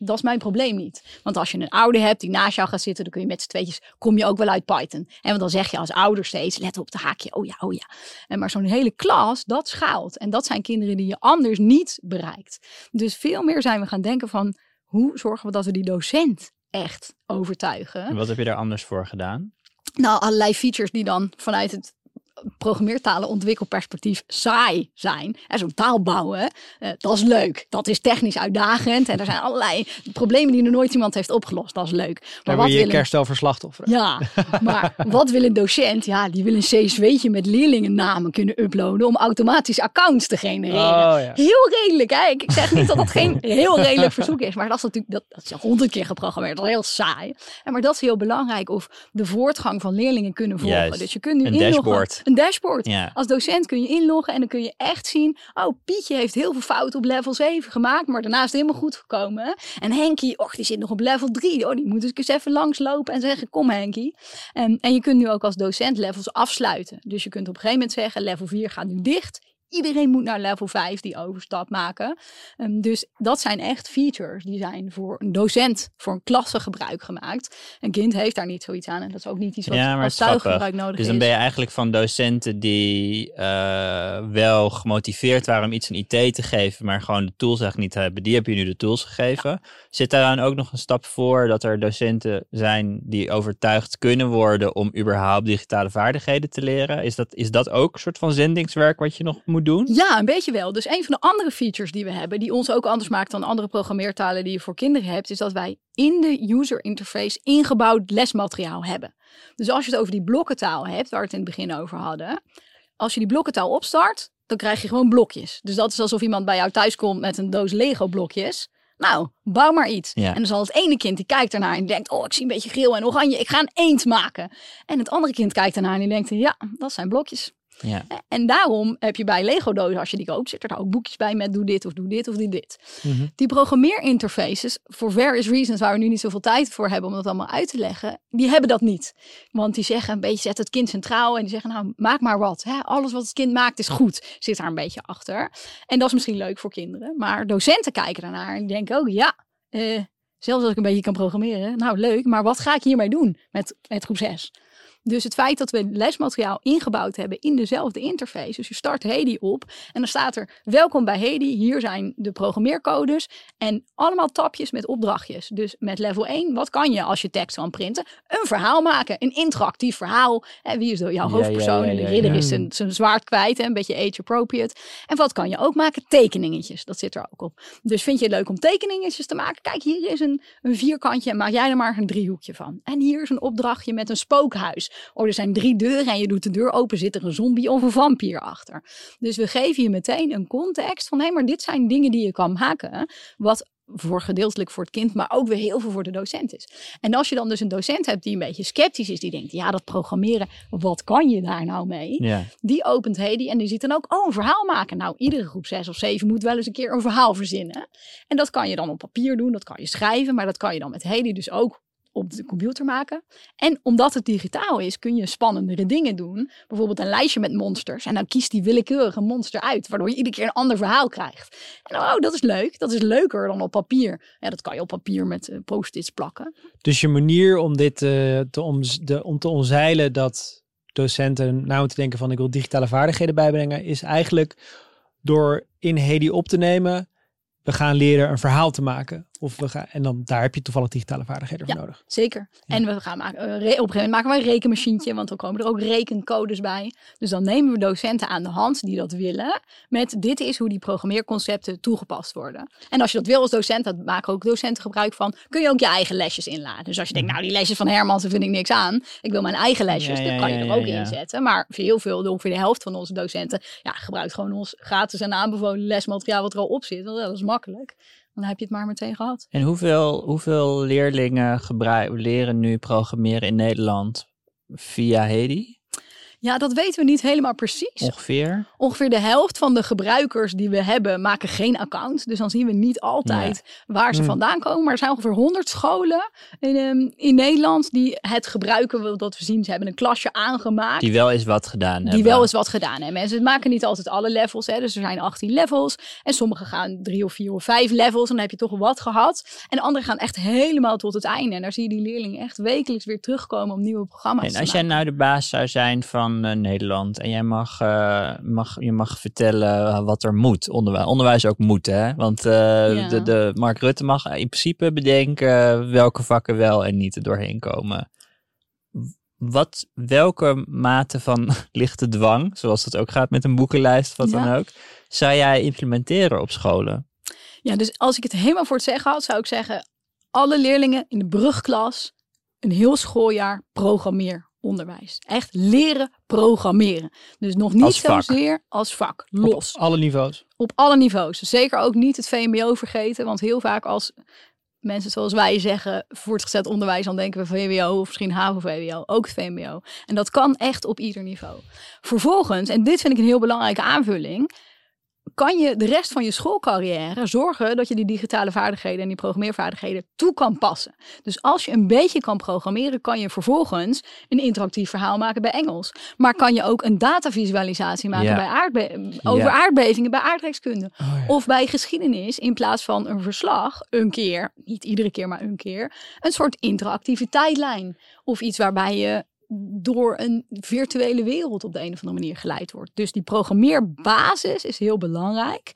Speaker 2: Dat is mijn probleem niet. Want als je een ouder hebt die naast jou gaat zitten, dan kun je met z'n tweetjes, kom je ook wel uit Python. En want dan zeg je als ouder steeds, let op het haakje, oh ja, oh ja. En maar zo'n hele klas, dat schaalt. En dat zijn kinderen die je anders niet bereikt. Dus veel meer zijn we gaan denken van, hoe zorgen we dat we die docent echt overtuigen?
Speaker 3: En wat heb je daar anders voor gedaan?
Speaker 2: Nou, allerlei features die dan vanuit het programmeertalen ontwikkelperspectief saai zijn. En zo'n taal bouwen, eh, dat is leuk. Dat is technisch uitdagend. En er zijn allerlei problemen die nog nooit iemand heeft opgelost. Dat is leuk. Maar
Speaker 1: Daar
Speaker 2: wat
Speaker 1: wil je
Speaker 2: wil een-
Speaker 1: kerstel voor slachtofferen.
Speaker 2: ja, maar wat wil een docent? Ja, die wil een CSW'tje met leerlingennamen kunnen uploaden om automatisch accounts te genereren.
Speaker 1: Oh, ja.
Speaker 2: Heel redelijk, hè? Ik zeg niet dat dat geen heel redelijk verzoek is, maar dat is natuurlijk dat, dat is honderd keer geprogrammeerd. Dat is heel saai. En maar dat is heel belangrijk of de voortgang van leerlingen kunnen volgen.
Speaker 3: Juist.
Speaker 2: Dus je kunt nu
Speaker 3: Een
Speaker 2: inloggen.
Speaker 3: dashboard.
Speaker 2: Een dashboard.
Speaker 3: Ja.
Speaker 2: Als docent kun je inloggen en dan kun je echt zien, oh Pietje heeft heel veel fouten op level 7 gemaakt, maar daarna is het helemaal goed gekomen. En Henkie, och, die zit nog op level 3. Oh, die moet dus eens even langslopen en zeggen, kom Henkie. En, en je kunt nu ook als docent levels afsluiten. Dus je kunt op een gegeven moment zeggen, level 4 gaat nu dicht. Iedereen moet naar level 5 die overstap maken. Ehm, dus dat zijn echt features die zijn voor een docent, voor een klasse gebruik gemaakt. Een kind heeft daar niet zoiets aan en dat is ook niet iets wat
Speaker 3: Ja, maar
Speaker 2: als
Speaker 3: het is
Speaker 2: tuiggebruik nodig
Speaker 3: Dus dan ben je eigenlijk van docenten die eh, wel gemotiveerd waren om iets een IT te geven, maar gewoon de tools eigenlijk niet hebben. Die heb je nu de tools gegeven. Zit daar dan ook nog een stap voor dat er docenten zijn die overtuigd kunnen worden om überhaupt digitale vaardigheden te leren? Is dat, is dat ook een soort van zendingswerk wat je nog moet doen?
Speaker 2: Ja, een beetje wel. Dus een van de andere features die we hebben, die ons ook anders maakt dan andere programmeertalen die je voor kinderen hebt, is dat wij in de user interface ingebouwd lesmateriaal hebben. Dus als je het over die blokkentaal hebt, waar we het in het begin over hadden, als je die blokkentaal opstart, dan krijg je gewoon blokjes. Dus dat is alsof iemand bij jou thuis komt met een doos Lego blokjes. Nou, bouw maar iets.
Speaker 3: Ja.
Speaker 2: En dan zal het ene kind die kijkt ernaar en denkt, oh, ik zie een beetje geel en oranje, ik ga een eend maken. En het andere kind kijkt ernaar en die denkt, ja, dat zijn blokjes.
Speaker 3: Ja.
Speaker 2: En daarom heb je bij Lego dozen, als je die koopt, zitten er ook boekjes bij met doe dit of doe dit of doe dit.
Speaker 1: Mhm.
Speaker 2: Die programmeerinterfaces, for various reasons waar we nu niet zoveel tijd voor hebben om dat allemaal uit te leggen, die hebben dat niet. Want die zeggen een beetje, zet het kind centraal en die zeggen, nou, maak maar wat. Hè? Alles wat het kind maakt is goed. Zit daar een beetje achter. En dat is misschien leuk voor kinderen. Maar docenten kijken daarnaar en die denken ook, ja, eh, zelfs als ik een beetje kan programmeren, nou leuk, maar wat ga ik hiermee doen met, met groep 6? Dus het feit dat we lesmateriaal ingebouwd hebben in dezelfde interface. Dus je start Hedi op en dan staat er welkom bij Hedi. Hier zijn de programmeercodes en allemaal tapjes met opdrachtjes. Dus met level 1, wat kan je als je tekst kan printen? Een verhaal maken, een interactief verhaal. En wie is jouw
Speaker 3: Ja,
Speaker 2: hoofdpersoon?
Speaker 3: ja,
Speaker 2: de ridder is zijn, zijn zwaard kwijt, hè? een beetje age appropriate. En wat kan je ook maken? Tekeningetjes, dat zit er ook op. Dus vind je het leuk om tekeningetjes te maken? Kijk, hier is een, een vierkantje en maak jij er maar een driehoekje van. En hier is een opdrachtje met een spookhuis. Oh, er zijn drie deuren en je doet de deur open, zit er een zombie of een vampier achter. Dus we geven je meteen een context van, hé, maar dit zijn dingen die je kan maken, wat voor gedeeltelijk voor het kind, maar ook weer heel veel voor de docent is. En als je dan dus een docent hebt die een beetje sceptisch is, die denkt, ja, dat programmeren, wat kan je daar nou mee?
Speaker 3: Ja.
Speaker 2: Die opent Hedi en die ziet dan ook, oh, een verhaal maken. Nou, iedere groep 6 of 7 moet wel eens een keer een verhaal verzinnen. En dat kan je dan op papier doen, dat kan je schrijven, maar dat kan je dan met Hedi dus ook op de computer maken. En omdat het digitaal is, kun je spannendere dingen doen. Bijvoorbeeld een lijstje met monsters. En dan kiest die willekeurige monster uit, waardoor je iedere keer een ander verhaal krijgt. En oh, dat is leuk. Dat is leuker dan op papier. Ja, dat kan je op papier met eh, post-its plakken.
Speaker 1: Dus je manier om dit eh, te, om, de, om te omzeilen dat docenten nou te denken van ik wil digitale vaardigheden bijbrengen, is eigenlijk door in Hedi op te nemen, we gaan leren een verhaal te maken. Of we gaan, en dan daar heb je toevallig digitale vaardigheden voor
Speaker 2: Ja.
Speaker 1: nodig.
Speaker 2: Zeker. En we gaan maken, eh, op een gegeven moment maken we een rekenmachientje, want dan komen er ook rekencodes bij. Dus dan nemen we docenten aan de hand die dat willen, met dit is hoe die programmeerconcepten toegepast worden. En als je dat wil als docent, dat maken ook docenten gebruik van, kun je ook je eigen lesjes inladen. Dus als je denkt, nou die lesjes van Herman, daar vind ik niks aan. Ik wil mijn eigen lesjes,
Speaker 3: Ja,
Speaker 2: dan kan je er ook in zetten. Maar voor heel veel, ongeveer de helft van onze docenten, ja, gebruikt gewoon ons gratis en aanbevolen lesmateriaal wat er al op zit. Want dat is makkelijk. Dan heb je het maar meteen gehad.
Speaker 3: En hoeveel, hoeveel leerlingen leren nu programmeren in Nederland via Hedi?
Speaker 2: Ja, dat weten we niet helemaal precies.
Speaker 3: Ongeveer?
Speaker 2: Ongeveer de helft van de gebruikers die we hebben maken geen account. Dus dan zien we niet altijd waar ze
Speaker 1: Hmm.
Speaker 2: vandaan komen. Maar er zijn ongeveer 100 scholen in, ehm, in Nederland die het gebruiken. Dat we zien, ze hebben een klasje aangemaakt.
Speaker 3: Die wel eens wat gedaan
Speaker 2: Die
Speaker 3: hebben.
Speaker 2: wel eens wat gedaan hebben. En ze maken niet altijd alle levels. Hè. Dus er zijn 18 levels. En sommige gaan drie of vier of vijf levels. En dan heb je toch wat gehad. En de anderen gaan echt helemaal tot het einde. En daar zie je die leerlingen echt wekelijks weer terugkomen om nieuwe programma's
Speaker 3: En
Speaker 2: te
Speaker 3: als jij
Speaker 2: maken.
Speaker 3: nou de baas zou zijn van eh, Nederland en jij mag, eh, mag, je mag vertellen wat er moet. Onderwijs, onderwijs ook moet, hè? Want eh,
Speaker 2: Ja.
Speaker 3: de, de Mark Rutte mag in principe bedenken welke vakken wel en niet er doorheen komen. wat, welke mate van lichte dwang, zoals dat ook gaat met een boekenlijst, wat
Speaker 2: Ja.
Speaker 3: dan ook, zou jij implementeren op scholen?
Speaker 2: Ja, dus als ik het helemaal voor het zeggen had, zou ik zeggen: alle leerlingen in de brugklas een heel schooljaar programmeeronderwijs. Echt leren programmeren. Dus nog niet
Speaker 3: Als
Speaker 2: zozeer als vak, los.
Speaker 1: Op alle niveaus.
Speaker 2: Op alle niveaus. Zeker ook niet het VMBO vergeten, want heel vaak als mensen zoals wij zeggen voortgezet onderwijs, dan denken we VWO of misschien HAVO-VWO, ook het VMBO. En dat kan echt op ieder niveau. Vervolgens, en dit vind ik een heel belangrijke aanvulling, kan je de rest van je schoolcarrière zorgen dat je die digitale vaardigheden en die programmeervaardigheden toe kan passen. Dus als je een beetje kan programmeren, kan je vervolgens een interactief verhaal maken bij Engels. Maar kan je ook een datavisualisatie maken
Speaker 3: Ja.
Speaker 2: bij aardbe- over
Speaker 3: Ja.
Speaker 2: aardbevingen, bij aardrijkskunde.
Speaker 1: Oh, ja.
Speaker 2: Of bij geschiedenis, in plaats van een verslag, een keer, niet iedere keer, maar een keer, een soort interactieve tijdlijn. Of iets waarbij je door een virtuele wereld op de een of andere manier geleid wordt. Dus die programmeerbasis is heel belangrijk.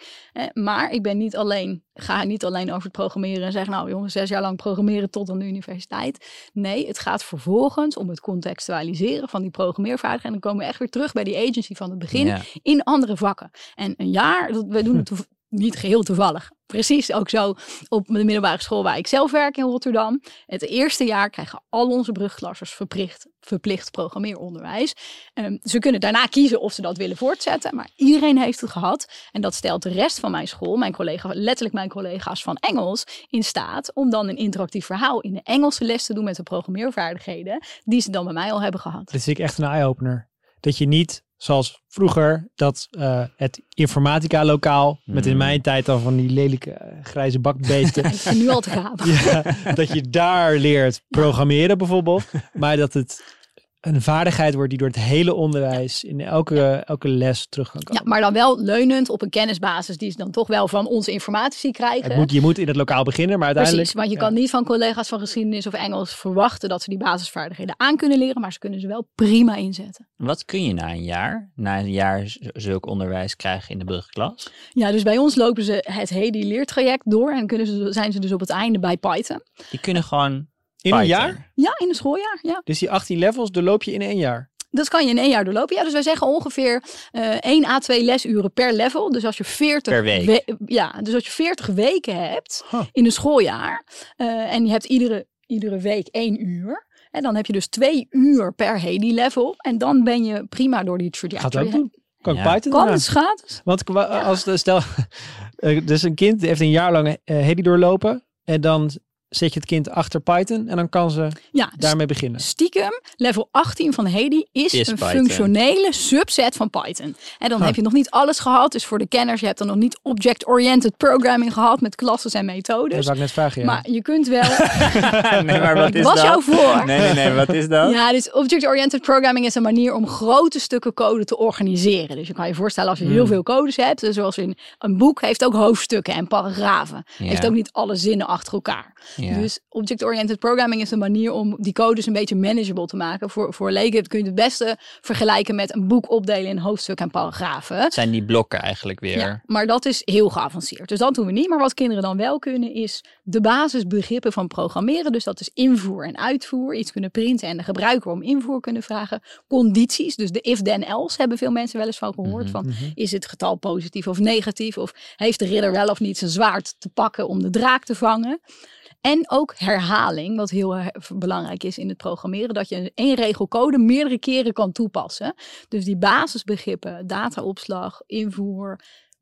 Speaker 2: Maar ik ben niet alleen, ga niet alleen over het programmeren en zeggen, nou jongens, zes jaar lang programmeren tot aan de universiteit. Nee, het gaat vervolgens om het contextualiseren van die programmeervaardigheden. En dan komen we echt weer terug bij die agency van het begin
Speaker 3: Ja.
Speaker 2: in andere vakken. En een jaar, dat, we doen het niet geheel toevallig. Precies ook zo op de middelbare school waar ik zelf werk in Rotterdam. Het eerste jaar krijgen al onze brugklassers verplicht, verplicht programmeeronderwijs. Ehm, ze kunnen daarna kiezen of ze dat willen voortzetten. Maar iedereen heeft het gehad. En dat stelt de rest van mijn school, mijn collega, letterlijk mijn collega's van Engels, in staat om dan een interactief verhaal in de Engelse les te doen met de programmeervaardigheden die ze dan bij mij al hebben gehad.
Speaker 1: Dit vind ik echt een eye-opener. Dat je niet, zoals vroeger, dat eh, het informatica-lokaal, met in
Speaker 3: Mm.
Speaker 1: mijn tijd dan van die lelijke eh, grijze bakbeesten,
Speaker 2: nu al te gaan.
Speaker 1: ja, dat je daar leert programmeren bijvoorbeeld, maar dat het een vaardigheid wordt die door het hele onderwijs in elke, elke les terug kan
Speaker 2: Ja,
Speaker 1: komen.
Speaker 2: maar dan wel leunend op een kennisbasis die ze dan toch wel van onze informatici krijgen.
Speaker 1: Het moet, je moet in het lokaal beginnen, maar uiteindelijk...
Speaker 2: Precies, want je
Speaker 1: ja.
Speaker 2: kan niet van collega's van geschiedenis of Engels verwachten dat ze die basisvaardigheden aan kunnen leren, maar ze kunnen ze wel prima inzetten.
Speaker 3: Wat kun je na een jaar, na een jaar zulk onderwijs krijgen in de brugklas?
Speaker 2: Ja, dus bij ons lopen ze het HEDI leertraject door en kunnen ze, zijn ze dus op het einde bij Python.
Speaker 3: Die kunnen gewoon
Speaker 1: In een
Speaker 3: Python.
Speaker 1: jaar?
Speaker 2: Ja, in een schooljaar, ja.
Speaker 1: Dus die 18 levels doorloop je in één jaar.
Speaker 2: Dat kan je in één jaar doorlopen. Ja, dus wij zeggen ongeveer eh 1 à 2 lesuren per level. Dus als je 40
Speaker 3: Per week.
Speaker 2: we- ja, dus als je 40 weken hebt
Speaker 1: Huh.
Speaker 2: in een schooljaar eh, en je hebt iedere, iedere week één uur. En dan heb je dus twee uur per HEDI level. En dan ben je prima door die
Speaker 1: Gaat
Speaker 2: trajectory.
Speaker 1: ook doen. Kan ik
Speaker 3: Ja.
Speaker 1: Python
Speaker 2: Kan het is gratis?
Speaker 1: Want als de, stel, eh, dus een kind heeft een jaar lang Hedy doorlopen en dan zet je het kind achter Python en dan kan ze
Speaker 2: Ja, dus
Speaker 1: daarmee beginnen.
Speaker 2: stiekem, level 18 van HEDI is,
Speaker 3: Is
Speaker 2: een
Speaker 3: Python.
Speaker 2: functionele subset van Python. En dan
Speaker 1: Huh.
Speaker 2: heb je nog niet alles gehad. Dus voor de kenners, je hebt dan nog niet object-oriented programming gehad met klassen en
Speaker 1: Dat
Speaker 2: methodes.
Speaker 1: zou ik net vragen, ja.
Speaker 2: Maar je kunt wel.
Speaker 3: nee, maar wat is
Speaker 2: was
Speaker 3: dat?
Speaker 2: jou voor.
Speaker 3: Nee, nee, nee, wat is dat?
Speaker 2: Ja, dus object-oriented programming is een manier om grote stukken code te organiseren. Dus je kan je voorstellen als je heel
Speaker 1: Hmm.
Speaker 2: veel codes hebt, dus zoals in een boek heeft ook hoofdstukken en paragrafen.
Speaker 3: Ja.
Speaker 2: Heeft ook niet alle zinnen achter elkaar.
Speaker 3: Ja.
Speaker 2: Dus object-oriented programming is een manier om die codes een beetje manageable te maken. Voor, voor leken kun je het beste vergelijken met een boek opdelen in hoofdstukken en paragrafen.
Speaker 3: Het zijn die blokken eigenlijk weer.
Speaker 2: Ja, maar dat is heel geavanceerd. Dus dat doen we niet. Maar wat kinderen dan wel kunnen, is de basisbegrippen van programmeren. Dus dat is invoer en uitvoer. Iets kunnen printen en de gebruiker om invoer kunnen vragen. Condities, dus de if-then-else hebben veel mensen wel eens van gehoord.
Speaker 3: Mhm.
Speaker 2: Van,
Speaker 1: Mhm.
Speaker 2: is het getal positief of negatief? Of heeft de ridder wel of niet zijn zwaard te pakken om de draak te vangen? En ook herhaling, wat heel belangrijk is in het programmeren. Dat je één regel code meerdere keren kan toepassen. Dus die basisbegrippen, dataopslag, invoer,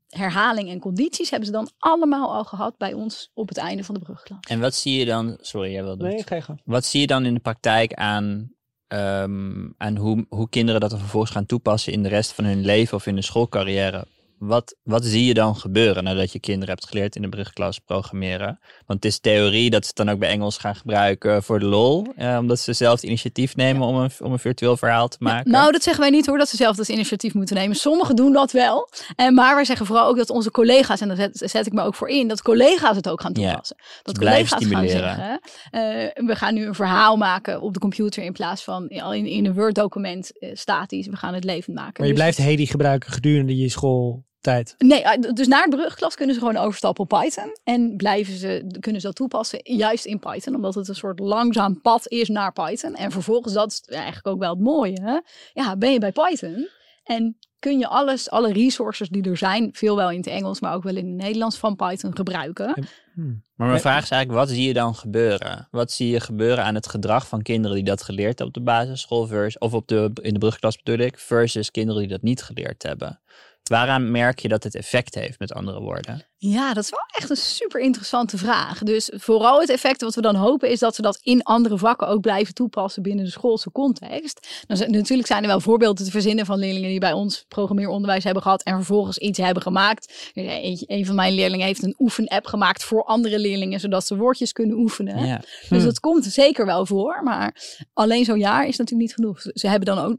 Speaker 2: herhaling en condities hebben ze dan allemaal al gehad bij ons op het einde van de brugklas.
Speaker 3: En wat zie je dan... Sorry, jij wilde
Speaker 1: Nee, ga.
Speaker 3: Wat zie je dan in de praktijk aan, ehm, aan hoe, hoe kinderen dat dan vervolgens gaan toepassen in de rest van hun leven of in hun schoolcarrière? Wat, wat zie je dan gebeuren nadat je kinderen hebt geleerd in de brugklas programmeren? Want het is theorie dat ze het dan ook bij Engels gaan gebruiken voor de lol. eh, omdat ze zelf het initiatief nemen om, een, om een virtueel verhaal te maken.
Speaker 2: Nou, dat zeggen wij niet hoor, dat ze zelf dat initiatief moeten nemen. Sommigen doen dat wel. En maar wij zeggen vooral ook dat onze collega's, en daar zet, zet ik me ook voor in, dat collega's het ook gaan
Speaker 3: Ja,
Speaker 2: toepassen. dat
Speaker 3: blijven
Speaker 2: collega's gaan zeggen, eh, we gaan nu een verhaal maken op de computer in plaats van in, in een Word document eh, statisch. We gaan het levend maken.
Speaker 1: Maar je
Speaker 2: Dus-
Speaker 1: blijft Hedy gebruiken gedurende je school tijd.
Speaker 2: Nee, eh, dus na de brugklas kunnen ze gewoon overstappen op Python. En blijven ze, kunnen ze dat toepassen juist in Python. Omdat het een soort langzaam pad is naar Python. En vervolgens, dat is eigenlijk ook wel het mooie. Hè? Ja, ben je bij Python. En kun je alles, alle resources die er zijn, veel wel in het Engels, maar ook wel in het Nederlands van Python gebruiken.
Speaker 3: Hmm. Maar mijn vraag is eigenlijk, wat zie je dan gebeuren? Wat zie je gebeuren aan het gedrag van kinderen die dat geleerd hebben op de basisschool, versus, of op de, in de brugklas bedoel ik, versus kinderen die dat niet geleerd hebben? Waaraan merk je dat het effect heeft, met andere woorden?
Speaker 2: Ja, dat is wel echt een super interessante vraag. Dus vooral het effect wat we dan hopen is dat ze dat in andere vakken ook blijven toepassen binnen de schoolse context. Natuurlijk zijn er wel voorbeelden te verzinnen van leerlingen die bij ons programmeeronderwijs hebben gehad en vervolgens iets hebben gemaakt. Een, een van mijn leerlingen heeft een oefen-app gemaakt voor andere leerlingen, zodat ze woordjes kunnen oefenen. Ja. Dus hm. dat komt zeker wel voor, maar alleen zo'n jaar is natuurlijk niet genoeg. Ze hebben dan ook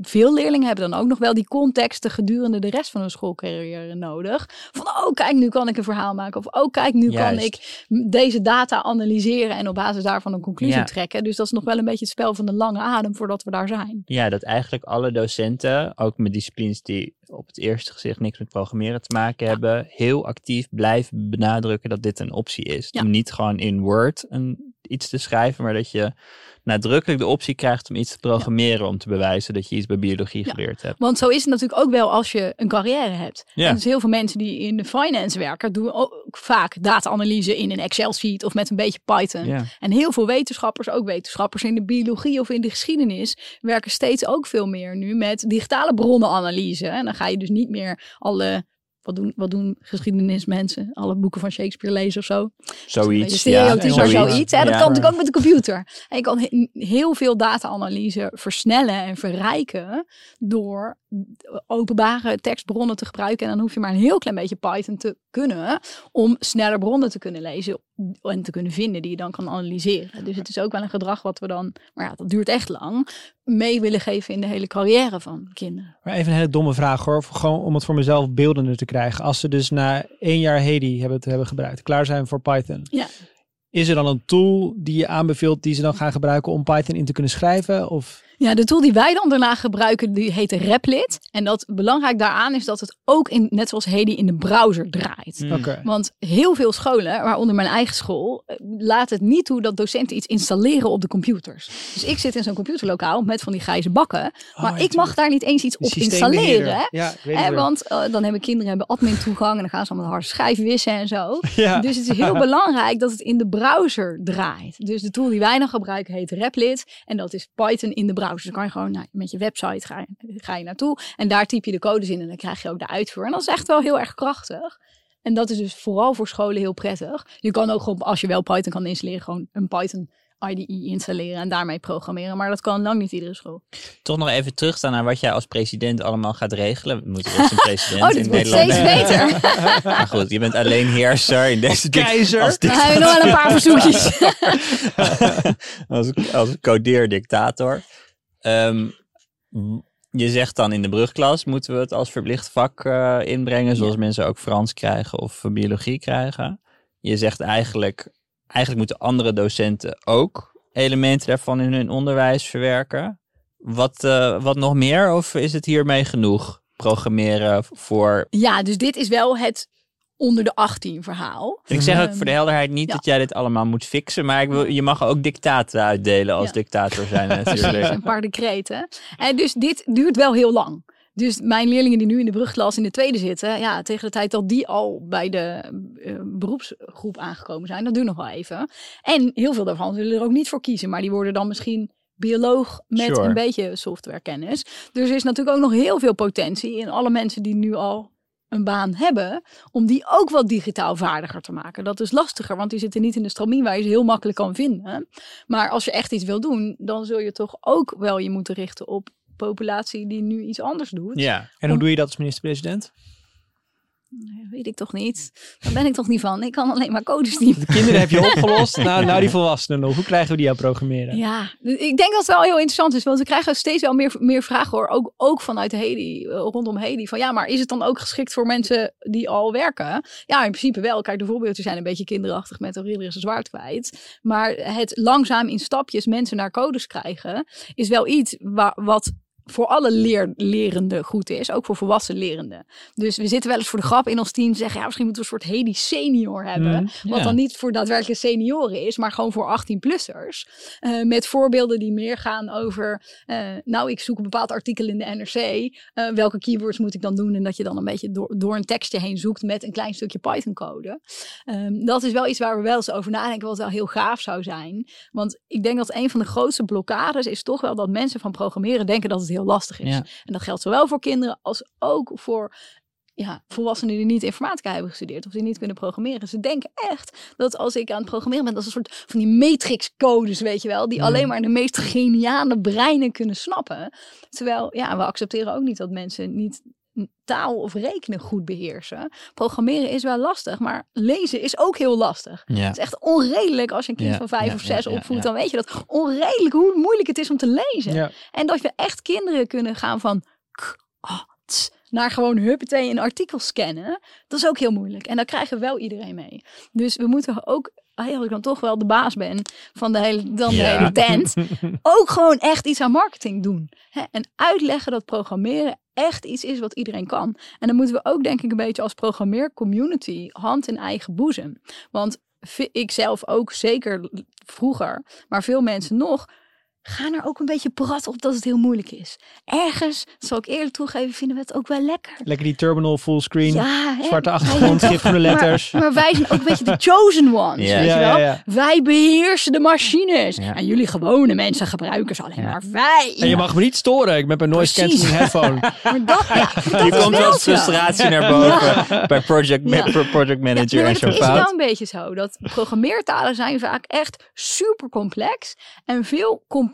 Speaker 2: veel leerlingen hebben dan ook nog wel die contexten gedurende de rest van hun schoolcarrière nodig. Van, oh kijk, nu kan ik een verhaal maken. Of, oh kijk, nu kan ik deze data analyseren en op basis daarvan een conclusie trekken. Dus dat is nog wel een beetje het spel van de lange adem voordat we daar zijn.
Speaker 3: Ja, dat eigenlijk alle docenten, ook met disciplines die op het eerste gezicht niks met programmeren te maken hebben, heel actief blijven benadrukken dat dit een optie is. Om niet gewoon in Word een, iets te schrijven, maar dat je nadrukkelijk de optie krijgt om iets te programmeren om te bewijzen dat je iets bij biologie geleerd hebt.
Speaker 2: Want zo is het natuurlijk ook wel als je een carrière hebt. Ja. En dus heel veel mensen die in de finance werken, doen ook vaak data-analyse in een Excel-sheet of met een beetje Python. En heel veel wetenschappers, ook wetenschappers in de biologie of in de geschiedenis, werken steeds ook veel meer nu met digitale bronnenanalyse. En dan ga je dus niet meer alle wat doen, wat doen geschiedenismensen? Alle boeken van Shakespeare lezen of zo.
Speaker 3: Zoiets.
Speaker 2: Stereotyp, ja, zoiets. Hè? Dat kan natuurlijk ook met de computer. En je kan heel veel data-analyse versnellen en verrijken door openbare tekstbronnen te gebruiken. En dan hoef je maar een heel klein beetje Python te kunnen om sneller bronnen te kunnen lezen en te kunnen vinden die je dan kan analyseren. Dus het is ook wel een gedrag wat we dan, maar ja, dat duurt echt lang, mee willen geven in de hele carrière van kinderen.
Speaker 1: Maar even een hele domme vraag hoor, gewoon om het voor mezelf beeldender te krijgen. Als ze dus na één jaar Hedy hebben, hebben gebruikt, klaar zijn voor Python.
Speaker 2: Ja.
Speaker 1: Is er dan een tool die je aanbeveelt die ze dan gaan gebruiken om Python in te kunnen schrijven? Of?
Speaker 2: Ja, de tool die wij dan daarna gebruiken, die heet Replit. En dat belangrijk daaraan is dat het ook in, net zoals Hedy in de browser draait.
Speaker 1: Mm.
Speaker 2: Want heel veel scholen, waaronder mijn eigen school, eh, laat het niet toe dat docenten iets installeren op de computers. Dus ik zit in zo'n computerlokaal met van die grijze bakken, oh, maar ik mag daar niet eens iets op installeren.
Speaker 1: Ja, weet
Speaker 2: eh, want uh, dan hebben kinderen hebben admin toegang en dan gaan ze allemaal harde schijf wissen en zo. Ja. Dus het is heel belangrijk dat het in de browser draait. Dus de tool die wij dan gebruiken heet Replit en dat is Python in de browser. Dus dan kan je gewoon nou, met je website ga je, ga je naartoe. En daar typ je de codes in en dan krijg je ook de uitvoer. En dat is echt wel heel erg krachtig. En dat is dus vooral voor scholen heel prettig. Je kan ook gewoon, als je wel Python kan installeren, gewoon een Python IDE installeren en daarmee programmeren. Maar dat kan lang niet iedere school.
Speaker 3: Toch nog even terugstaan naar wat jij als president allemaal gaat regelen. We moeten ook een president
Speaker 2: oh, dit
Speaker 3: in
Speaker 2: wordt
Speaker 3: Nederland.
Speaker 2: steeds beter.
Speaker 3: maar goed, je bent alleen heerser in deze
Speaker 1: keizer.
Speaker 2: Als hebben nog wel een paar verzoekjes.
Speaker 3: als, als codeer-dictator. Ehm, je zegt dan in de brugklas moeten we het als verplicht vak uh, inbrengen, zoals mensen ook Frans krijgen of biologie krijgen. Je zegt eigenlijk, eigenlijk moeten andere docenten ook elementen daarvan in hun onderwijs verwerken. Wat, uh, wat nog meer of is het hiermee genoeg? Programmeren voor.
Speaker 2: Ja, dus dit is wel het onder de 18 verhaal.
Speaker 3: ik zeg ook voor de helderheid niet dat jij dit allemaal moet fixen, maar ik wil, je mag ook dictaten uitdelen als dictator zijn natuurlijk.
Speaker 2: een paar decreten. En dus dit duurt wel heel lang. Dus mijn leerlingen die nu in de brugklas in de tweede zitten, ja, tegen de tijd dat die al bij de uh, beroepsgroep aangekomen zijn, dat duurt nog wel even. En heel veel daarvan zullen er ook niet voor kiezen, maar die worden dan misschien bioloog met een beetje softwarekennis. Dus er is natuurlijk ook nog heel veel potentie in alle mensen die nu al een baan hebben, om die ook wat digitaal vaardiger te maken. Dat is lastiger, want die zitten niet in de stramien waar je ze heel makkelijk kan vinden. Maar als je echt iets wil doen, dan zul je toch ook wel je moeten richten op populatie die nu iets anders doet.
Speaker 1: Ja, en hoe doe je dat als minister-president?
Speaker 2: Weet ik toch niet. Daar ben ik toch niet van. Ik kan alleen maar codes niet.
Speaker 1: De kinderen heb je opgelost. nou, nou, die volwassenen nog. Hoe krijgen we die aan programmeren?
Speaker 2: Ja, ik denk dat het wel heel interessant is. Want we krijgen steeds wel meer, meer vragen hoor. Ook, ook vanuit Hedy, eh, rondom Hedy. Van ja, maar is het dan ook geschikt voor mensen die al werken? Ja, in principe wel. Kijk, de voorbeeldjes zijn een beetje kinderachtig met de is zwaard kwijt. Maar het langzaam in stapjes mensen naar codes krijgen, is wel iets waar, wat voor alle leer, lerenden goed is, ook voor volwassen lerenden. Dus we zitten wel eens voor de grap in ons team te zeggen, ja, misschien moeten we een soort Hedy senior hebben,
Speaker 1: Mhm,
Speaker 2: wat
Speaker 3: ja.
Speaker 2: dan niet voor daadwerkelijk senioren is, maar gewoon voor 18-plussers. Eh, met voorbeelden die meer gaan over, eh, nou, ik zoek een bepaald artikel in de NRC, eh, welke keywords moet ik dan doen en dat je dan een beetje door, door een tekstje heen zoekt met een klein stukje Python-code. Ehm, dat is wel iets waar we wel eens over nadenken, wat wel heel gaaf zou zijn. Want ik denk dat een van de grootste blokkades is toch wel dat mensen van programmeren denken dat het heel lastig is.
Speaker 3: Ja.
Speaker 2: En dat geldt zowel voor kinderen als ook voor ja, volwassenen die niet informatica hebben gestudeerd of die niet kunnen programmeren. Ze denken echt dat als ik aan het programmeren ben, dat is een soort van die matrix-codes, weet je wel, die alleen maar de meest geniale breinen kunnen snappen. Terwijl, ja, we accepteren ook niet dat mensen niet taal of rekenen goed beheersen. Programmeren is wel lastig, maar lezen is ook heel lastig.
Speaker 3: Ja.
Speaker 2: Het is echt onredelijk als je een kind
Speaker 3: Ja,
Speaker 2: van vijf
Speaker 3: ja,
Speaker 2: of zes opvoedt.
Speaker 3: ja.
Speaker 2: Dan weet je dat onredelijk hoe moeilijk het is om te lezen.
Speaker 1: Ja.
Speaker 2: En dat we echt kinderen kunnen gaan van k, naar gewoon huppatee een artikel scannen. Dat is ook heel moeilijk. En daar krijgen wel iedereen mee. Dus we moeten ook, als ik dan toch wel de baas ben van de hele, dan de
Speaker 3: Ja.
Speaker 2: hele tent, ook gewoon echt iets aan marketing doen. Hè? En uitleggen dat programmeren echt iets is wat iedereen kan. En dan moeten we ook denk ik een beetje als programmeercommunity hand in eigen boezem. Want ik zelf ook zeker vroeger, maar veel mensen nog, gaan er ook een beetje prat op dat het heel moeilijk is. Ergens, zal ik eerlijk toegeven, vinden we het ook wel lekker.
Speaker 1: Lekker die terminal fullscreen,
Speaker 2: Ja,
Speaker 1: zwarte achtergrond,
Speaker 2: toch-
Speaker 1: letters.
Speaker 2: Maar, maar wij zijn ook een beetje de chosen ones, weet
Speaker 1: Ja,
Speaker 2: je wel?
Speaker 1: ja, ja.
Speaker 2: Wij beheersen de machines.
Speaker 3: Ja.
Speaker 2: En jullie gewone mensen gebruiken ze alleen
Speaker 3: Ja.
Speaker 2: maar wij.
Speaker 1: En je mag me niet storen, ik ben bij noise cancelling headphone.
Speaker 2: Maar dat, ja, dat
Speaker 3: Hier
Speaker 2: is
Speaker 3: komt
Speaker 2: wel
Speaker 3: frustratie naar boven bij project, project manager
Speaker 2: Ja,
Speaker 3: en zo
Speaker 2: het is wel een beetje zo. Dat programmeertalen zijn vaak echt super complex. En veel complexer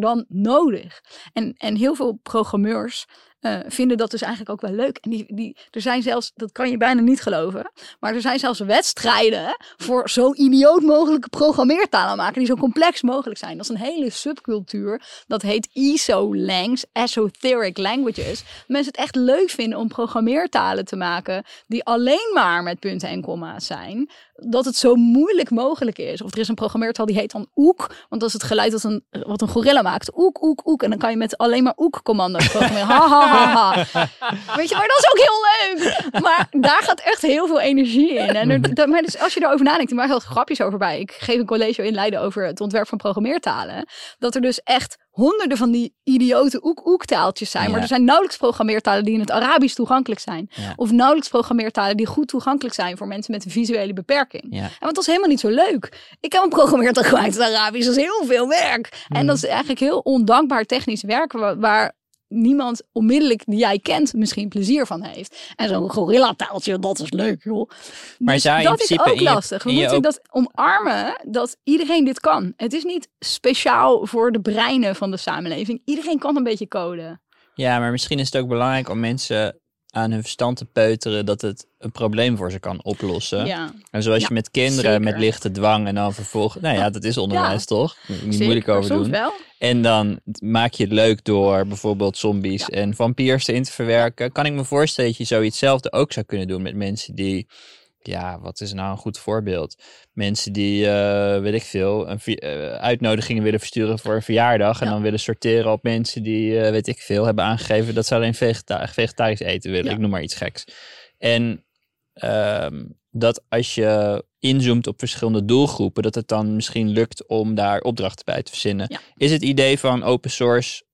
Speaker 2: dan nodig. En, en heel veel programmeurs eh, vinden dat dus eigenlijk ook wel leuk. En die, die, er zijn zelfs, dat kan je bijna niet geloven. Maar er zijn zelfs wedstrijden voor zo idioot mogelijke programmeertalen maken. Die zo complex mogelijk zijn. Dat is een hele subcultuur. Dat heet ESO-langs, Esoteric Languages. Mensen het echt leuk vinden om programmeertalen te maken die alleen maar met punten en komma's zijn. Dat het zo moeilijk mogelijk is. Of er is een programmeertaal die heet dan OEK. Want dat is het geluid wat een, wat een gorilla maakt. Oek, oek, oek. En dan kan je met alleen maar OEK-commando's programmeren. Ha, ha, ha, ha. Weet je, maar dat is ook heel leuk. Maar daar gaat echt heel veel energie in. En er, dat, maar dus als je erover nadenkt, er waren heel grapjes over bij. Ik geef een college in Leiden over het ontwerp van programmeertalen. Dat er dus echt honderden van die idiote oek-oek taaltjes zijn. Maar er zijn nauwelijks programmeertalen die in het Arabisch toegankelijk zijn.
Speaker 3: Ja.
Speaker 2: Of nauwelijks programmeertalen die goed toegankelijk zijn voor mensen met een visuele beperking.
Speaker 3: Ja.
Speaker 2: En want dat is helemaal niet zo leuk. Ik heb een programmeertaal gemaakt in het Arabisch. Dat is heel veel werk. En dat is eigenlijk heel ondankbaar technisch werk waar, waar niemand onmiddellijk die jij kent misschien plezier van heeft. En zo'n gorilla taaltje, dat is leuk joh.
Speaker 3: Maar
Speaker 2: Dus
Speaker 3: zou
Speaker 2: dat is ook
Speaker 3: je-
Speaker 2: lastig. We moeten
Speaker 3: ook-
Speaker 2: dat omarmen dat iedereen dit kan. Het is niet speciaal voor de breinen van de samenleving. Iedereen kan een beetje code.
Speaker 3: Ja, maar misschien is het ook belangrijk om mensen aan hun verstand te peuteren dat het een probleem voor ze kan oplossen.
Speaker 2: Ja.
Speaker 3: En zoals
Speaker 2: Ja,
Speaker 3: je met kinderen
Speaker 2: zeker.
Speaker 3: met lichte dwang en dan vervolgens, nou ja, dat is onderwijs toch? Niet moeilijk over doen.
Speaker 2: wel.
Speaker 3: En dan maak je het leuk door bijvoorbeeld zombies en vampiers erin te verwerken. Kan ik me voorstellen dat je zoietszelfde ook zou kunnen doen met mensen die, ja, wat is nou een goed voorbeeld? Mensen die, eh, weet ik veel, een eh, uitnodigingen willen versturen voor een verjaardag. En
Speaker 2: Ja.
Speaker 3: dan willen sorteren op mensen die, eh, weet ik veel, hebben aangegeven dat ze alleen vegeta- vegetarisch eten willen.
Speaker 2: Ja.
Speaker 3: Ik noem maar iets geks. En ehm, dat als je inzoomt op verschillende doelgroepen, dat het dan misschien lukt om daar opdrachten bij te verzinnen.
Speaker 2: Ja.
Speaker 3: Is het idee van open source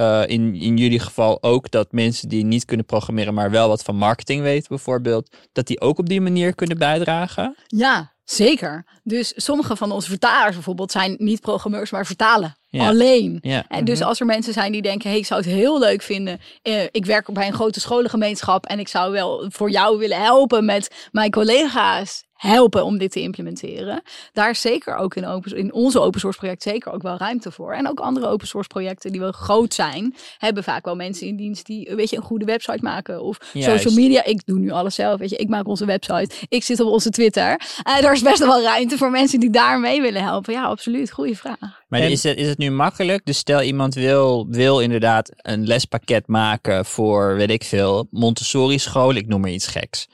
Speaker 3: eh, in, in jullie geval ook dat mensen die niet kunnen programmeren, maar wel wat van marketing weten bijvoorbeeld, dat die ook op die manier kunnen bijdragen?
Speaker 2: Ja, zeker. Dus sommige van onze vertalers bijvoorbeeld zijn niet programmeurs, maar vertalen.
Speaker 3: Ja.
Speaker 2: Alleen.
Speaker 3: Ja.
Speaker 2: En dus als er mensen zijn die denken, hey, ik zou het heel leuk vinden. eh, ik werk bij een grote scholengemeenschap en ik zou wel voor jou willen helpen met mijn collega's helpen om dit te implementeren. Daar is zeker ook in, open, in onze open source project zeker ook wel ruimte voor. En ook andere open source projecten die wel groot zijn, hebben vaak wel mensen in dienst die weet je, een goede website maken. Of
Speaker 3: Juist.
Speaker 2: social media. Ik doe nu alles zelf. Weet je, ik maak onze website. Ik zit op onze Twitter. Uh, er is best wel ruimte voor mensen die daar mee willen helpen. Ja, absoluut. Goeie vraag.
Speaker 3: Maar
Speaker 1: En-
Speaker 3: is, het, is het nu makkelijk? Dus stel iemand wil, wil inderdaad een lespakket maken voor, weet ik veel, Montessori school, ik noem maar iets geks.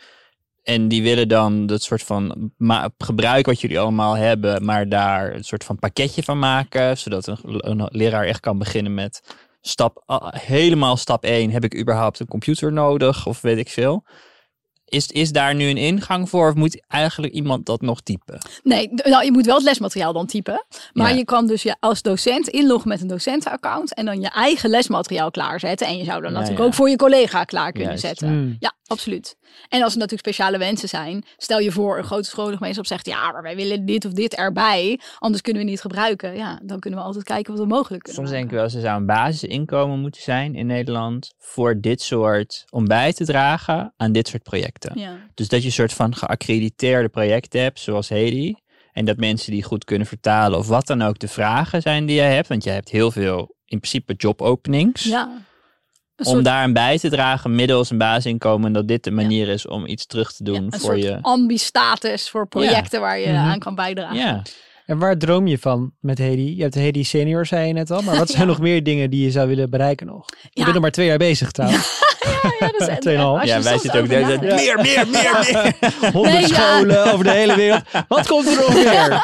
Speaker 3: En die willen dan dat soort van gebruik wat jullie allemaal hebben, maar daar een soort van pakketje van maken, zodat een, een leraar echt kan beginnen met stap, helemaal stap 1, heb ik überhaupt een computer nodig of weet ik veel. Is, is daar nu een ingang voor of moet eigenlijk iemand dat nog typen?
Speaker 2: Nee, nou, je moet wel het lesmateriaal dan typen. Maar
Speaker 3: Ja.
Speaker 2: je kan dus je als docent inloggen met een docentenaccount en dan je eigen lesmateriaal klaarzetten. En je zou dan
Speaker 3: Ja,
Speaker 2: natuurlijk
Speaker 3: ja.
Speaker 2: ook voor je collega klaar kunnen
Speaker 3: Juist.
Speaker 2: zetten.
Speaker 1: Hmm.
Speaker 2: Ja, absoluut. En als er natuurlijk speciale wensen zijn, stel je voor een grote scholengemeenschap zegt ja, maar wij willen dit of dit erbij, anders kunnen we niet gebruiken. Ja, dan kunnen we altijd kijken wat we mogelijk kunnen.
Speaker 3: Soms denk ik
Speaker 2: maken.
Speaker 3: wel, er zou een basisinkomen moeten zijn in Nederland voor dit soort, om bij te dragen aan dit soort projecten.
Speaker 2: Ja.
Speaker 3: Dus dat je een soort van geaccrediteerde projecten hebt, zoals Hedy. En dat mensen die goed kunnen vertalen of wat dan ook de vragen zijn die jij hebt. Want je hebt heel veel, in principe, jobopenings.
Speaker 2: ja.
Speaker 3: Om
Speaker 2: soort-
Speaker 3: daar aan bij te dragen middels een basisinkomen. Dat dit de manier is om iets terug te doen
Speaker 2: ja, een
Speaker 3: voor
Speaker 2: soort
Speaker 3: je.
Speaker 2: ambi-status voor projecten waar je
Speaker 1: Mhm.
Speaker 2: aan kan bijdragen.
Speaker 3: Ja,
Speaker 1: En waar droom je van met Hedy? Je hebt Hedy senior, zei je net al. Maar wat zijn
Speaker 2: Ja.
Speaker 1: nog meer dingen die je zou willen bereiken nog? Je
Speaker 2: Ja.
Speaker 1: bent nog maar twee jaar bezig trouwens.
Speaker 2: Ja,
Speaker 3: ja wij zitten ook
Speaker 2: nadenkt.
Speaker 3: Meer, meer, meer, meer.
Speaker 1: Honderd
Speaker 2: Nee, ja.
Speaker 1: scholen over de hele wereld. Wat komt er nog meer?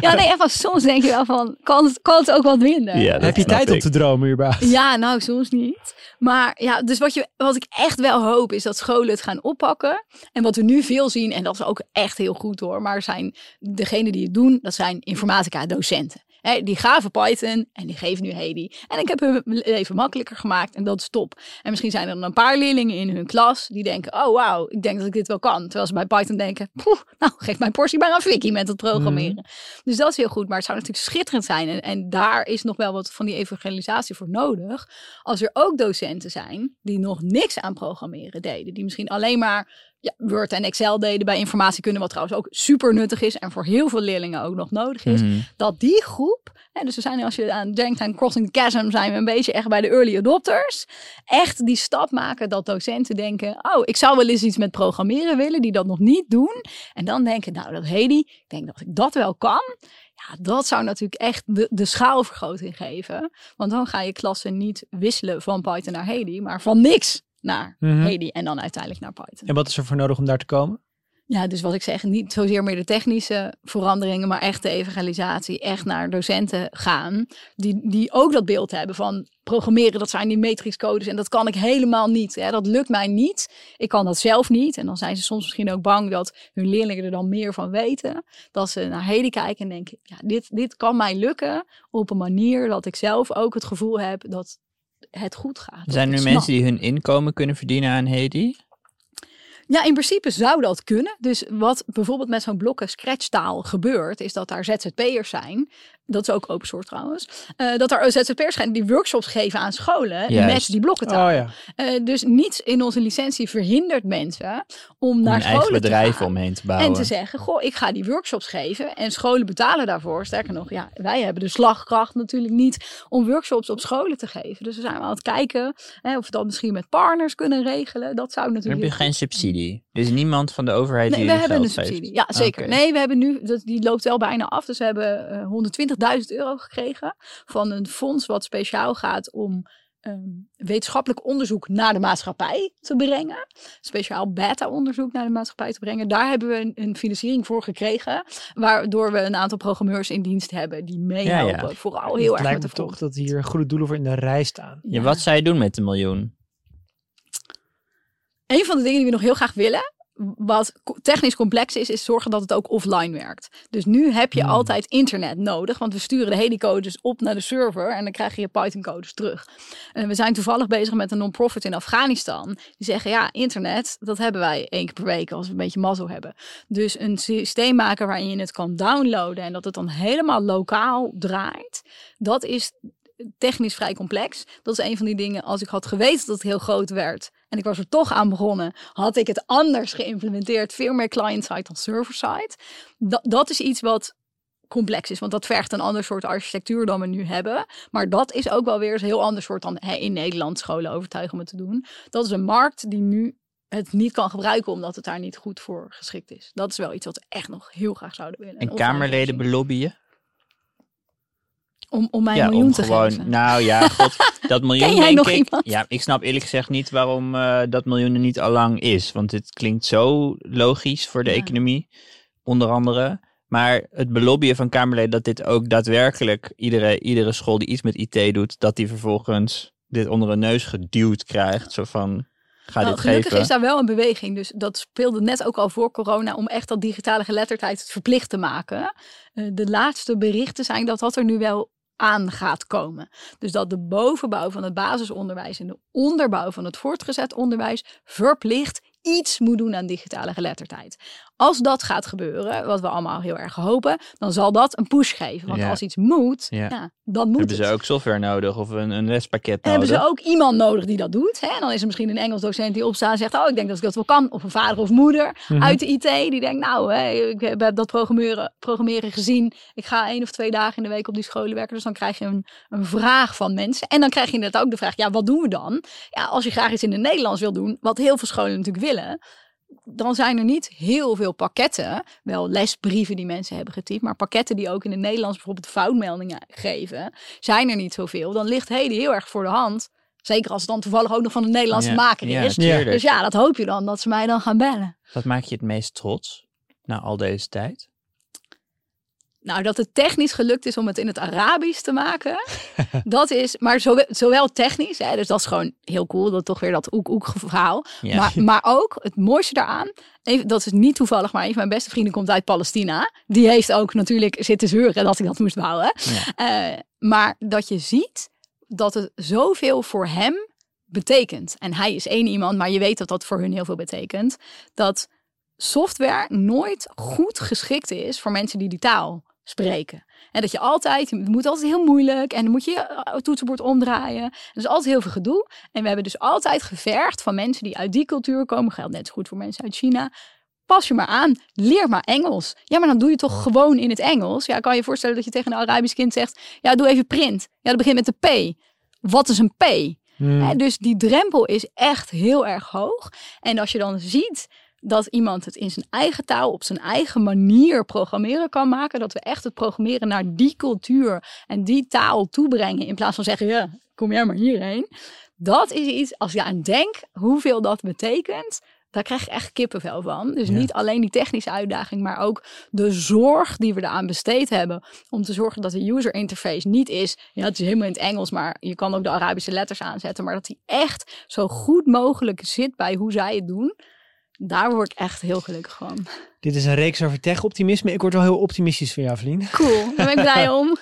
Speaker 2: Ja, nee, echt wel. Soms denk je wel van, kan het, kan het ook wat minder?
Speaker 3: Ja,
Speaker 1: Heb je tijd om te dromen überhaupt?
Speaker 2: Ja, nou, soms niet. Maar ja, dus wat, je, wat ik echt wel hoop is dat scholen het gaan oppakken. En wat we nu veel zien, en dat is ook echt heel goed hoor, maar zijn degenen die het doen, dat zijn informatica-docenten. Die gaven Python en die geven nu Hedy. En ik heb hun leven makkelijker gemaakt en dat is top. En misschien zijn er dan een paar leerlingen in hun klas die denken, oh wauw, ik denk dat ik dit wel kan. Terwijl ze bij Python denken, poeh, nou geef mijn portie maar aan Vicky met het programmeren. Dus dat is heel goed, maar het zou natuurlijk schitterend zijn. En, en daar is nog wel wat van die evangelisatie voor nodig. Als er ook docenten zijn die nog niks aan programmeren deden. Die misschien alleen maar ja, Word en Excel deden bij informatie kunnen. Wat trouwens ook super nuttig is en voor heel veel leerlingen ook nog nodig is.
Speaker 3: Mhm.
Speaker 2: Dat die groep, hè, dus we zijn als je aan denkt aan Crossing the Chasm, zijn we een beetje echt bij de early adopters. Echt die stap maken dat docenten denken, oh ik zou wel eens iets met programmeren willen. Die dat nog niet doen. En dan denken, nou dat Hedy, ik denk dat ik dat wel kan. Ja, dat zou natuurlijk echt de, de schaalvergroting geven. Want dan ga je klassen niet wisselen van Python naar Hedy, maar van niks naar. Hedy en dan uiteindelijk naar Python.
Speaker 1: En wat is er voor nodig om daar te komen?
Speaker 2: Ja, dus wat ik zeg, niet zozeer meer de technische veranderingen, maar echt de evangelisatie, echt naar docenten gaan, die, die ook dat beeld hebben van programmeren, dat zijn die matrixcodes en dat kan ik helemaal niet. Hè? Dat lukt mij niet. Ik kan dat zelf niet. En dan zijn ze soms misschien ook bang dat hun leerlingen er dan meer van weten. Dat ze naar heden kijken en denken, ja, dit, dit kan mij lukken op een manier dat ik zelf ook het gevoel heb dat het goed gaat.
Speaker 3: Zijn er
Speaker 2: snap.
Speaker 3: mensen die hun inkomen kunnen verdienen aan Hedy?
Speaker 2: Ja, in principe zou dat kunnen. Dus wat bijvoorbeeld met zo'n blokken scratchtaal gebeurt, is dat daar ZZP'ers zijn. Dat is ook open source trouwens. eh, dat er ZZP'ers zijn die workshops geven aan scholen
Speaker 3: Juist.
Speaker 2: met die blokkentaal.
Speaker 1: Oh ja.
Speaker 2: Eh, dus niets in onze licentie verhindert mensen om
Speaker 3: Om
Speaker 2: naar scholen
Speaker 3: eigen
Speaker 2: te
Speaker 3: bedrijf
Speaker 2: gaan.
Speaker 3: omheen te bouwen.
Speaker 2: En te zeggen, goh, ik ga die workshops geven en scholen betalen daarvoor. Sterker nog, ja, wij hebben de slagkracht natuurlijk niet om workshops op scholen te geven. Dus we zijn aan het kijken hè, of we dat misschien met partners kunnen regelen. Dat zou
Speaker 3: Dan
Speaker 2: natuurlijk
Speaker 3: heb je geen subsidie. Is niemand van de overheid
Speaker 2: Nee,
Speaker 3: die
Speaker 2: we hebben een subsidie. Ja, zeker. Nee, we hebben nu, dat, die loopt wel bijna af. Dus we hebben eh 120.000 euro gekregen van een fonds wat speciaal gaat om ehm, wetenschappelijk onderzoek naar de maatschappij te brengen. Speciaal beta-onderzoek naar de maatschappij te brengen. Daar hebben we een, een financiering voor gekregen. Waardoor we een aantal programmeurs in dienst hebben die meehelpen. Vooral heel
Speaker 1: het
Speaker 2: erg
Speaker 1: lijkt
Speaker 2: met
Speaker 1: me
Speaker 2: de
Speaker 1: toch dat hier goede doelen voor in de rij staan.
Speaker 3: Ja, wat zou je doen met de miljoen?
Speaker 2: Een van de dingen die we nog heel graag willen, wat technisch complex is, is zorgen dat het ook offline werkt. Dus nu heb je
Speaker 1: Hmm.
Speaker 2: altijd internet nodig, want we sturen de Hedy-codes op naar de server en dan krijg je je Python-codes terug. En we zijn toevallig bezig met een non-profit in Afghanistan. Die zeggen, ja, internet, dat hebben wij één keer per week als we een beetje mazzel hebben. Dus een systeem maken waarin je het kan downloaden en dat het dan helemaal lokaal draait, dat is technisch vrij complex. Dat is een van die dingen, als ik had geweten dat het heel groot werd en ik was er toch aan begonnen, had ik het anders geïmplementeerd. Veel meer client-side dan server-side. Dat, dat is iets wat complex is, want dat vergt een ander soort architectuur dan we nu hebben. Maar dat is ook wel weer een heel ander soort dan hè, in Nederland scholen overtuigen om het te doen. Dat is een markt die nu het niet kan gebruiken omdat het daar niet goed voor geschikt is. Dat is wel iets wat we echt nog heel graag zouden willen.
Speaker 3: En
Speaker 2: offline
Speaker 3: Kamerleden belobbyen?
Speaker 2: Om, om mij een
Speaker 3: ja,
Speaker 2: miljoen
Speaker 3: om
Speaker 2: te
Speaker 3: gewoon.
Speaker 2: geven.
Speaker 3: Nou ja, god, dat miljoen
Speaker 2: Ken jij
Speaker 3: denk
Speaker 2: nog
Speaker 3: ik.
Speaker 2: iemand?
Speaker 3: Ja, ik snap eerlijk gezegd niet waarom eh, dat miljoen er niet al lang is. Want het klinkt zo logisch voor de
Speaker 2: Ja.
Speaker 3: economie, onder andere. Maar het belobbyen van Kamerleden dat dit ook daadwerkelijk iedere, iedere school die iets met IT doet, dat die vervolgens dit onder een neus geduwd krijgt. Zo van, ga
Speaker 2: Nou,
Speaker 3: dit
Speaker 2: gelukkig
Speaker 3: geven.
Speaker 2: is daar wel een beweging. Dus dat speelde net ook al voor corona om echt dat digitale geletterdheid verplicht te maken. Eh, de laatste berichten zijn dat dat er nu wel aan gaat komen. Dus dat de bovenbouw van het basisonderwijs en de onderbouw van het voortgezet onderwijs verplicht iets moet doen aan digitale geletterdheid. Als dat gaat gebeuren, wat we allemaal heel erg hopen, dan zal dat een push geven. Want
Speaker 3: Ja.
Speaker 2: als iets moet,
Speaker 3: Ja.
Speaker 2: ja. dan moet
Speaker 3: Hebben
Speaker 2: het.
Speaker 3: ze ook software nodig of een, een lespakket
Speaker 2: En
Speaker 3: nodig?
Speaker 2: hebben ze ook iemand nodig die dat doet. Hè? En dan is er misschien een Engels docent die opstaat en zegt: Oh, ik denk dat ik dat wel kan. Of een vader of moeder
Speaker 1: Mhm.
Speaker 2: uit de IT die denkt: Nou, hè, ik heb dat programmeren, programmeren gezien. Ik ga één of twee dagen in de week op die scholen werken. Dus dan krijg je een, een vraag van mensen. En dan krijg je inderdaad ook de vraag: Ja, wat doen we dan? Ja, als je graag iets in het Nederlands wil doen, wat heel veel scholen natuurlijk willen. Dan zijn er niet heel veel pakketten, wel lesbrieven die mensen hebben getypt, maar pakketten die ook in het Nederlands bijvoorbeeld foutmeldingen geven, zijn er niet zoveel. Dan ligt Hedy heel erg voor de hand. Zeker als het dan toevallig ook nog van een Nederlandse
Speaker 3: Ja,
Speaker 2: maker
Speaker 3: ja,
Speaker 2: is. Dus ja, dat hoop je dan, dat ze mij dan gaan bellen.
Speaker 3: Wat maak je het meest trots na al deze tijd?
Speaker 2: Nou, dat het technisch gelukt is om het in het Arabisch te maken. dat is, maar zowel, zowel technisch, hè, dus dat is gewoon heel cool. Dat toch weer dat oek-oek verhaal.
Speaker 3: Ja.
Speaker 2: Maar, maar ook het mooiste daaraan, even, dat is niet toevallig, maar een van mijn beste vrienden komt uit Palestina. Die heeft ook natuurlijk zitten zeuren dat ik dat moest bouwen.
Speaker 3: Ja.
Speaker 2: Eh, maar dat je ziet dat het zoveel voor hem betekent. En hij is één iemand, maar je weet dat dat voor hun heel veel betekent. Dat software nooit goed geschikt is voor mensen die die taal spreken. En dat je altijd, het moet altijd heel moeilijk en dan moet je je toetsenbord omdraaien. Er is altijd heel veel gedoe. En we hebben dus altijd gevergd van mensen die uit die cultuur komen. Geldt net zo goed voor mensen uit China. Pas je maar aan, leer maar Engels. Ja, maar dan doe je toch gewoon in het Engels. Ja, kan je je voorstellen dat je tegen een Arabisch kind zegt: Ja, doe even print. Ja, dat begint met de P. Wat is een P?
Speaker 1: Hmm.
Speaker 2: Dus die drempel is echt heel erg hoog. En als je dan ziet dat iemand het in zijn eigen taal, op zijn eigen manier programmeren kan maken, dat we echt het programmeren naar die cultuur en die taal toebrengen, in plaats van zeggen, ja, kom jij maar hierheen. Dat is iets, als je aan denkt hoeveel dat betekent, daar krijg je echt kippenvel van. Dus
Speaker 1: Ja.
Speaker 2: niet alleen die technische uitdaging, maar ook de zorg die we eraan besteed hebben. Om te zorgen dat de user interface niet is. Ja, het is helemaal in het Engels, maar je kan ook de Arabische letters aanzetten. Maar dat die echt zo goed mogelijk zit bij hoe zij het doen. Daar word ik echt heel gelukkig van.
Speaker 1: Dit is een reeks over tech-optimisme. Ik word wel heel optimistisch van jou, vriend.
Speaker 2: Cool, daar ben ik blij om.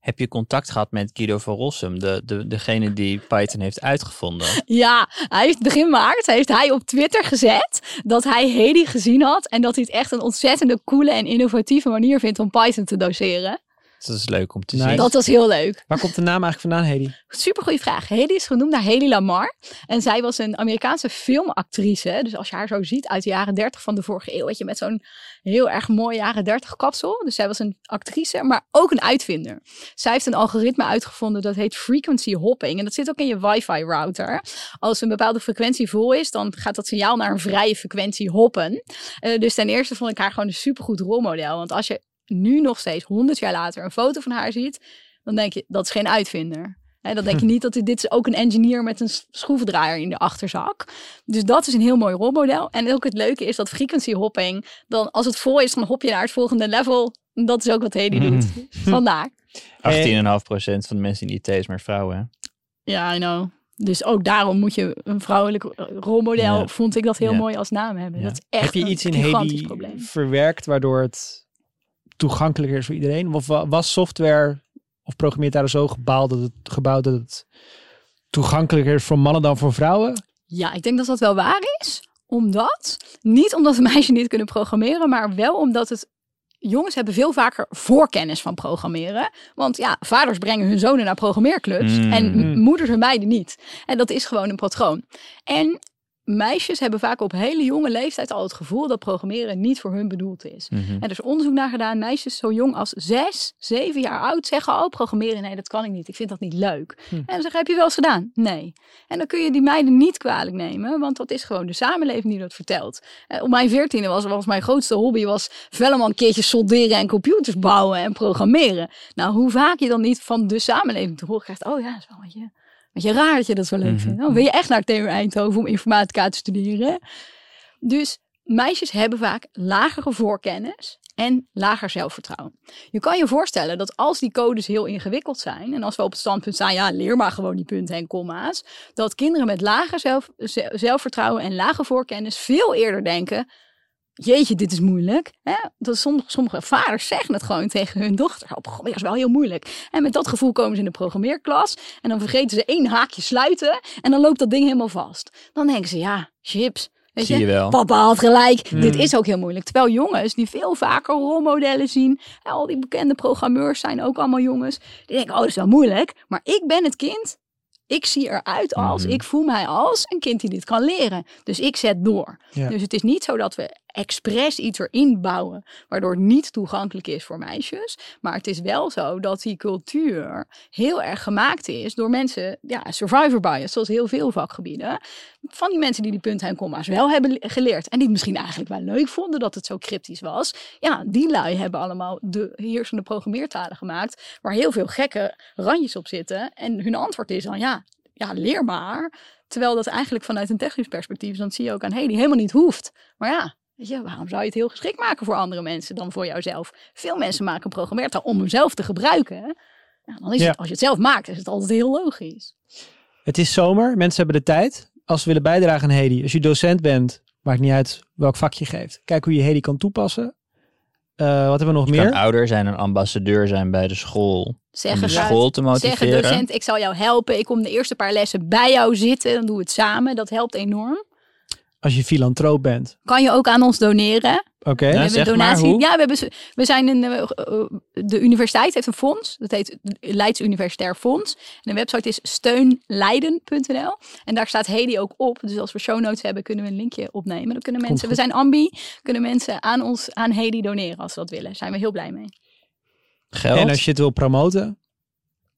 Speaker 3: Heb je contact gehad met Guido van Rossum, de, de, degene die Python heeft uitgevonden?
Speaker 2: Ja, hij heeft begin maart heeft hij op Twitter gezet dat hij Hedy gezien had. En dat hij het echt een ontzettende coole en innovatieve manier vindt om Python te doseren.
Speaker 3: Dat is leuk om te
Speaker 1: Nice.
Speaker 3: zien.
Speaker 2: Dat was heel leuk.
Speaker 1: Waar komt de naam eigenlijk vandaan, Hedy?
Speaker 2: Super goede vraag. Hedy is genoemd naar Hedy Lamar. En zij was een Amerikaanse filmactrice. Dus als je haar zo ziet uit de jaren 30 van de vorige eeuw. Weet je, met zo'n heel erg mooi jaren 30 kapsel. Dus zij was een actrice, maar ook een uitvinder. Zij heeft een algoritme uitgevonden dat heet frequency hopping. En dat zit ook in je wifi router. Als een bepaalde frequentie vol is, dan gaat dat signaal naar een vrije frequentie hoppen. Eh, dus ten eerste vond ik haar gewoon een supergoed rolmodel. Want als je nu nog steeds, 100 jaar later, een foto van haar ziet, dan denk je, dat is geen uitvinder. Hè, dan denk je niet dat dit, dit is ook een engineer met een schroevendraaier in de achterzak. Dus dat is een heel mooi rolmodel. En ook het leuke is dat frequency hopping, dan als het vol is, dan hop je naar het volgende level. En Dat is ook wat Hedy doet. Vandaar.
Speaker 3: 18,5% van de mensen in IT is maar vrouwen. hè?
Speaker 2: Ja, I know. Dus ook daarom moet je een vrouwelijk rolmodel,
Speaker 3: Ja.
Speaker 2: vond ik dat heel
Speaker 3: Ja.
Speaker 2: mooi als naam hebben.
Speaker 3: Ja.
Speaker 2: Dat is echt
Speaker 1: Heb je
Speaker 2: een
Speaker 1: iets in Hedy
Speaker 2: probleem.
Speaker 1: verwerkt waardoor het toegankelijker is voor iedereen? Of wa- was software of programmeertalen zo gebouwd dat het, gebouwd dat het toegankelijker is voor mannen dan voor vrouwen?
Speaker 2: Ja, ik denk dat dat wel waar is. Omdat, niet omdat de meisjes niet kunnen programmeren, maar wel omdat het jongens hebben veel vaker voorkennis van programmeren. Want ja, vaders brengen hun zonen naar programmeerclubs
Speaker 3: Mm.
Speaker 2: en
Speaker 1: Mm.
Speaker 2: moeders en meiden niet. En dat is gewoon een patroon. En meisjes hebben vaak op hele jonge leeftijd al het gevoel dat programmeren niet voor hun bedoeld is.
Speaker 3: Mhm.
Speaker 2: En er is onderzoek naar gedaan. Meisjes zo jong als zes, zeven jaar oud zeggen: Oh, programmeren, nee, dat kan ik niet. Ik vind dat niet leuk.
Speaker 1: Hm.
Speaker 2: En dan zeggen: Heb je wel eens gedaan? Nee. En dan kun je die meiden niet kwalijk nemen, want dat is gewoon de samenleving die dat vertelt. Eh, op mijn veertiende was, was mijn grootste hobby was velleman een keertje solderen en computers bouwen en programmeren. Nou, hoe vaak je dan niet van de samenleving te horen krijgt: Oh ja, dat is wel wat je. Wat je raar dat je dat zo leuk
Speaker 3: Mhm.
Speaker 2: vindt. Dan wil je echt naar TU Eindhoven om informatica te studeren. Dus meisjes hebben vaak lagere voorkennis en lager zelfvertrouwen. Je kan je voorstellen dat als die codes heel ingewikkeld zijn en als we op het standpunt staan, ja, leer maar gewoon die punten en komma's, dat kinderen met lager zelf, ze- zelfvertrouwen en lage voorkennis veel eerder denken, jeetje, dit is moeilijk. Hè? Dat sommige, sommige vaders zeggen het gewoon tegen hun dochter. Oh, programmeren is wel heel moeilijk. En met dat gevoel komen ze in de programmeerklas. En dan vergeten ze één haakje sluiten. En dan loopt dat ding helemaal vast. Dan denken ze, ja, chips. Weet
Speaker 3: Zie je wel.
Speaker 2: Papa had gelijk.
Speaker 1: Hmm.
Speaker 2: Dit is ook heel moeilijk. Terwijl jongens die veel vaker rolmodellen zien. en Al die bekende programmeurs zijn ook allemaal jongens. Die denken, oh, dat is wel moeilijk. Maar ik ben het kind. Ik zie eruit als,
Speaker 3: Mhm.
Speaker 2: ik voel mij als een kind die dit kan leren. Dus ik zet door.
Speaker 1: Ja.
Speaker 2: Dus het is niet zo dat we expres iets erin bouwen, waardoor het niet toegankelijk is voor meisjes. Maar het is wel zo dat die cultuur heel erg gemaakt is door mensen, ja, survivor bias, zoals heel veel vakgebieden. Van die mensen die die punten en komma's wel hebben le- geleerd. En die het misschien eigenlijk wel leuk vonden dat het zo cryptisch was. Ja, die lui hebben allemaal de heersende programmeertalen gemaakt, waar heel veel gekke randjes op zitten. En hun antwoord is dan, ja, ja leer maar. Terwijl dat eigenlijk vanuit een technisch perspectief, dan zie je ook aan Hedy, helemaal niet hoeft. Maar ja, weet je, waarom zou je het heel geschikt maken voor andere mensen dan voor jouzelf? Veel mensen maken een programmeertaal om hem zelf te gebruiken. Ja, dan is
Speaker 1: Ja.
Speaker 2: het, als je het zelf maakt, is het altijd heel logisch.
Speaker 1: Het is zomer, mensen hebben de tijd. Als ze willen bijdragen aan Hedy, als je docent bent, maakt niet uit welk vak je geeft. Kijk hoe je Hedy kan toepassen. Eh, wat hebben we nog
Speaker 3: Je
Speaker 1: meer?
Speaker 3: kan ouder zijn en ambassadeur zijn bij de school. Om
Speaker 2: Zeggen,
Speaker 3: de school te
Speaker 2: zeggen
Speaker 3: motiveren.
Speaker 2: docent, ik zal jou helpen. Ik kom de eerste paar lessen bij jou zitten. Dan doen we het samen. Dat helpt enorm.
Speaker 1: Als je filantroop bent.
Speaker 2: Kan je ook aan ons doneren.
Speaker 1: Oké.
Speaker 3: Ja,
Speaker 2: we hebben
Speaker 3: zeg
Speaker 2: een
Speaker 3: maar,
Speaker 2: donatie.
Speaker 3: hoe?
Speaker 2: Ja, we, hebben, we zijn een. eh, eh, de universiteit heeft een fonds. Dat heet Leids Universitair Fonds. En de website is steunleiden.nl. En daar staat Hedy ook op. Dus als we show notes hebben, kunnen we een linkje opnemen. Dan kunnen mensen. We zijn ambi. Kunnen mensen aan ons aan Hedy doneren als ze dat willen. Daar zijn we heel blij mee.
Speaker 3: Geld.
Speaker 1: En als je het wil promoten,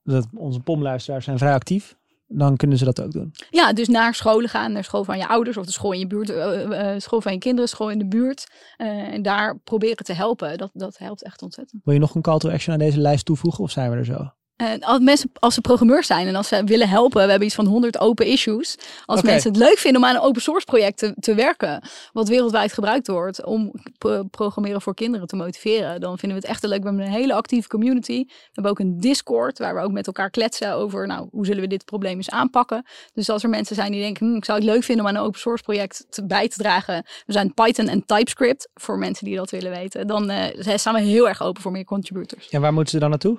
Speaker 1: dat onze pomluisteraars zijn vrij actief, dan kunnen ze dat ook doen.
Speaker 2: Ja, dus naar scholen gaan, naar school van je ouders of de school in je buurt, eh, school van je kinderen, school in de buurt. En daar proberen te helpen. Dat, dat helpt echt ontzettend.
Speaker 1: Wil je nog een call to action aan deze lijst toevoegen of zijn we er zo?
Speaker 2: En als mensen, als ze programmeurs zijn en als ze willen helpen, we hebben iets van 100 open issues. Als mensen het leuk vinden om aan een open source project te, te werken, wat wereldwijd gebruikt wordt om pro- programmeren voor kinderen te motiveren, dan vinden we het echt leuk. We hebben een hele actieve community. We hebben ook een Discord waar we ook met elkaar kletsen over, nou, hoe zullen we dit probleem eens aanpakken. Dus als er mensen zijn die denken, hm, ik zou het leuk vinden om aan een open source project te, bij te dragen. We zijn Python en TypeScript voor mensen die dat willen weten. Dan eh, staan we heel erg open voor meer contributors.
Speaker 1: En waar moeten ze dan naartoe?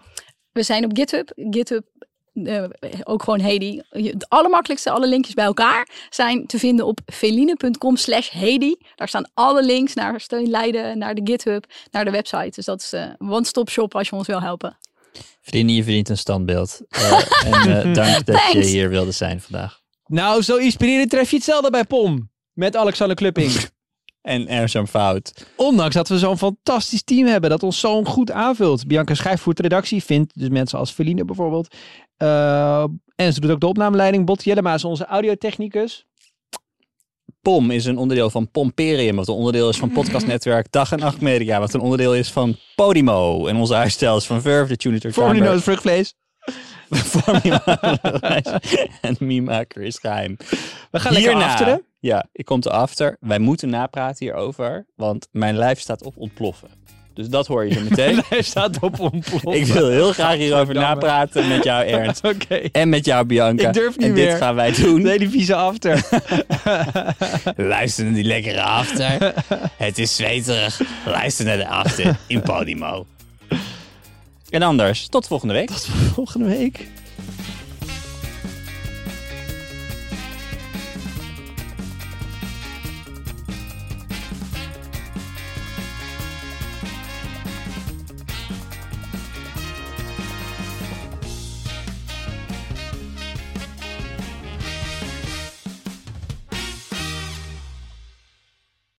Speaker 2: We zijn op GitHub. GitHub, eh, ook gewoon Hedy. Het allermakkelijkste, alle linkjes bij elkaar zijn te vinden op feline.com slash Hedy. Daar staan alle links naar Steun Leiden, naar de GitHub, naar de website. Dus dat is de one-stop shop als je ons wil helpen.
Speaker 3: Vrienden, je verdient een standbeeld. Eh, en eh, dank dat je hier wilde zijn vandaag.
Speaker 1: Nou, zo inspirerend tref je hetzelfde bij POM. Met Alexander Klupping.
Speaker 3: En er is een fout.
Speaker 1: Ondanks dat we zo'n fantastisch team hebben dat ons zo goed aanvult. Bianca Schijf voert de redactie, vindt dus mensen als Feline bijvoorbeeld. Eh, en ze doet ook de opnameleiding. Bot Jellema is onze audiotechnicus.
Speaker 3: POM is een onderdeel van Pomperium, wat een onderdeel is van podcastnetwerk Dag en Nacht Media, wat een onderdeel is van Podimo. En onze huisstijl is van Verve, de Tuner
Speaker 1: Voor nu vruchtvlees.
Speaker 3: en Miemaker is geheim.
Speaker 1: We gaan lekker afteren.
Speaker 3: Ja, ik kom te after. Wij moeten napraten hierover, want mijn lijf staat op ontploffen. Dus dat hoor je zo meteen.
Speaker 1: Hij staat op ontploffen.
Speaker 3: ik wil heel graag hierover napraten met jou Ernst.
Speaker 1: Oké.
Speaker 3: En met jou Bianca.
Speaker 1: Ik durf niet
Speaker 3: en dit
Speaker 1: meer.
Speaker 3: gaan wij doen.
Speaker 1: Nee, die vieze after.
Speaker 3: Luister naar die lekkere after. Het is zweterig. Luister naar de after in Podimo. En anders, tot volgende week.
Speaker 1: Volgende week.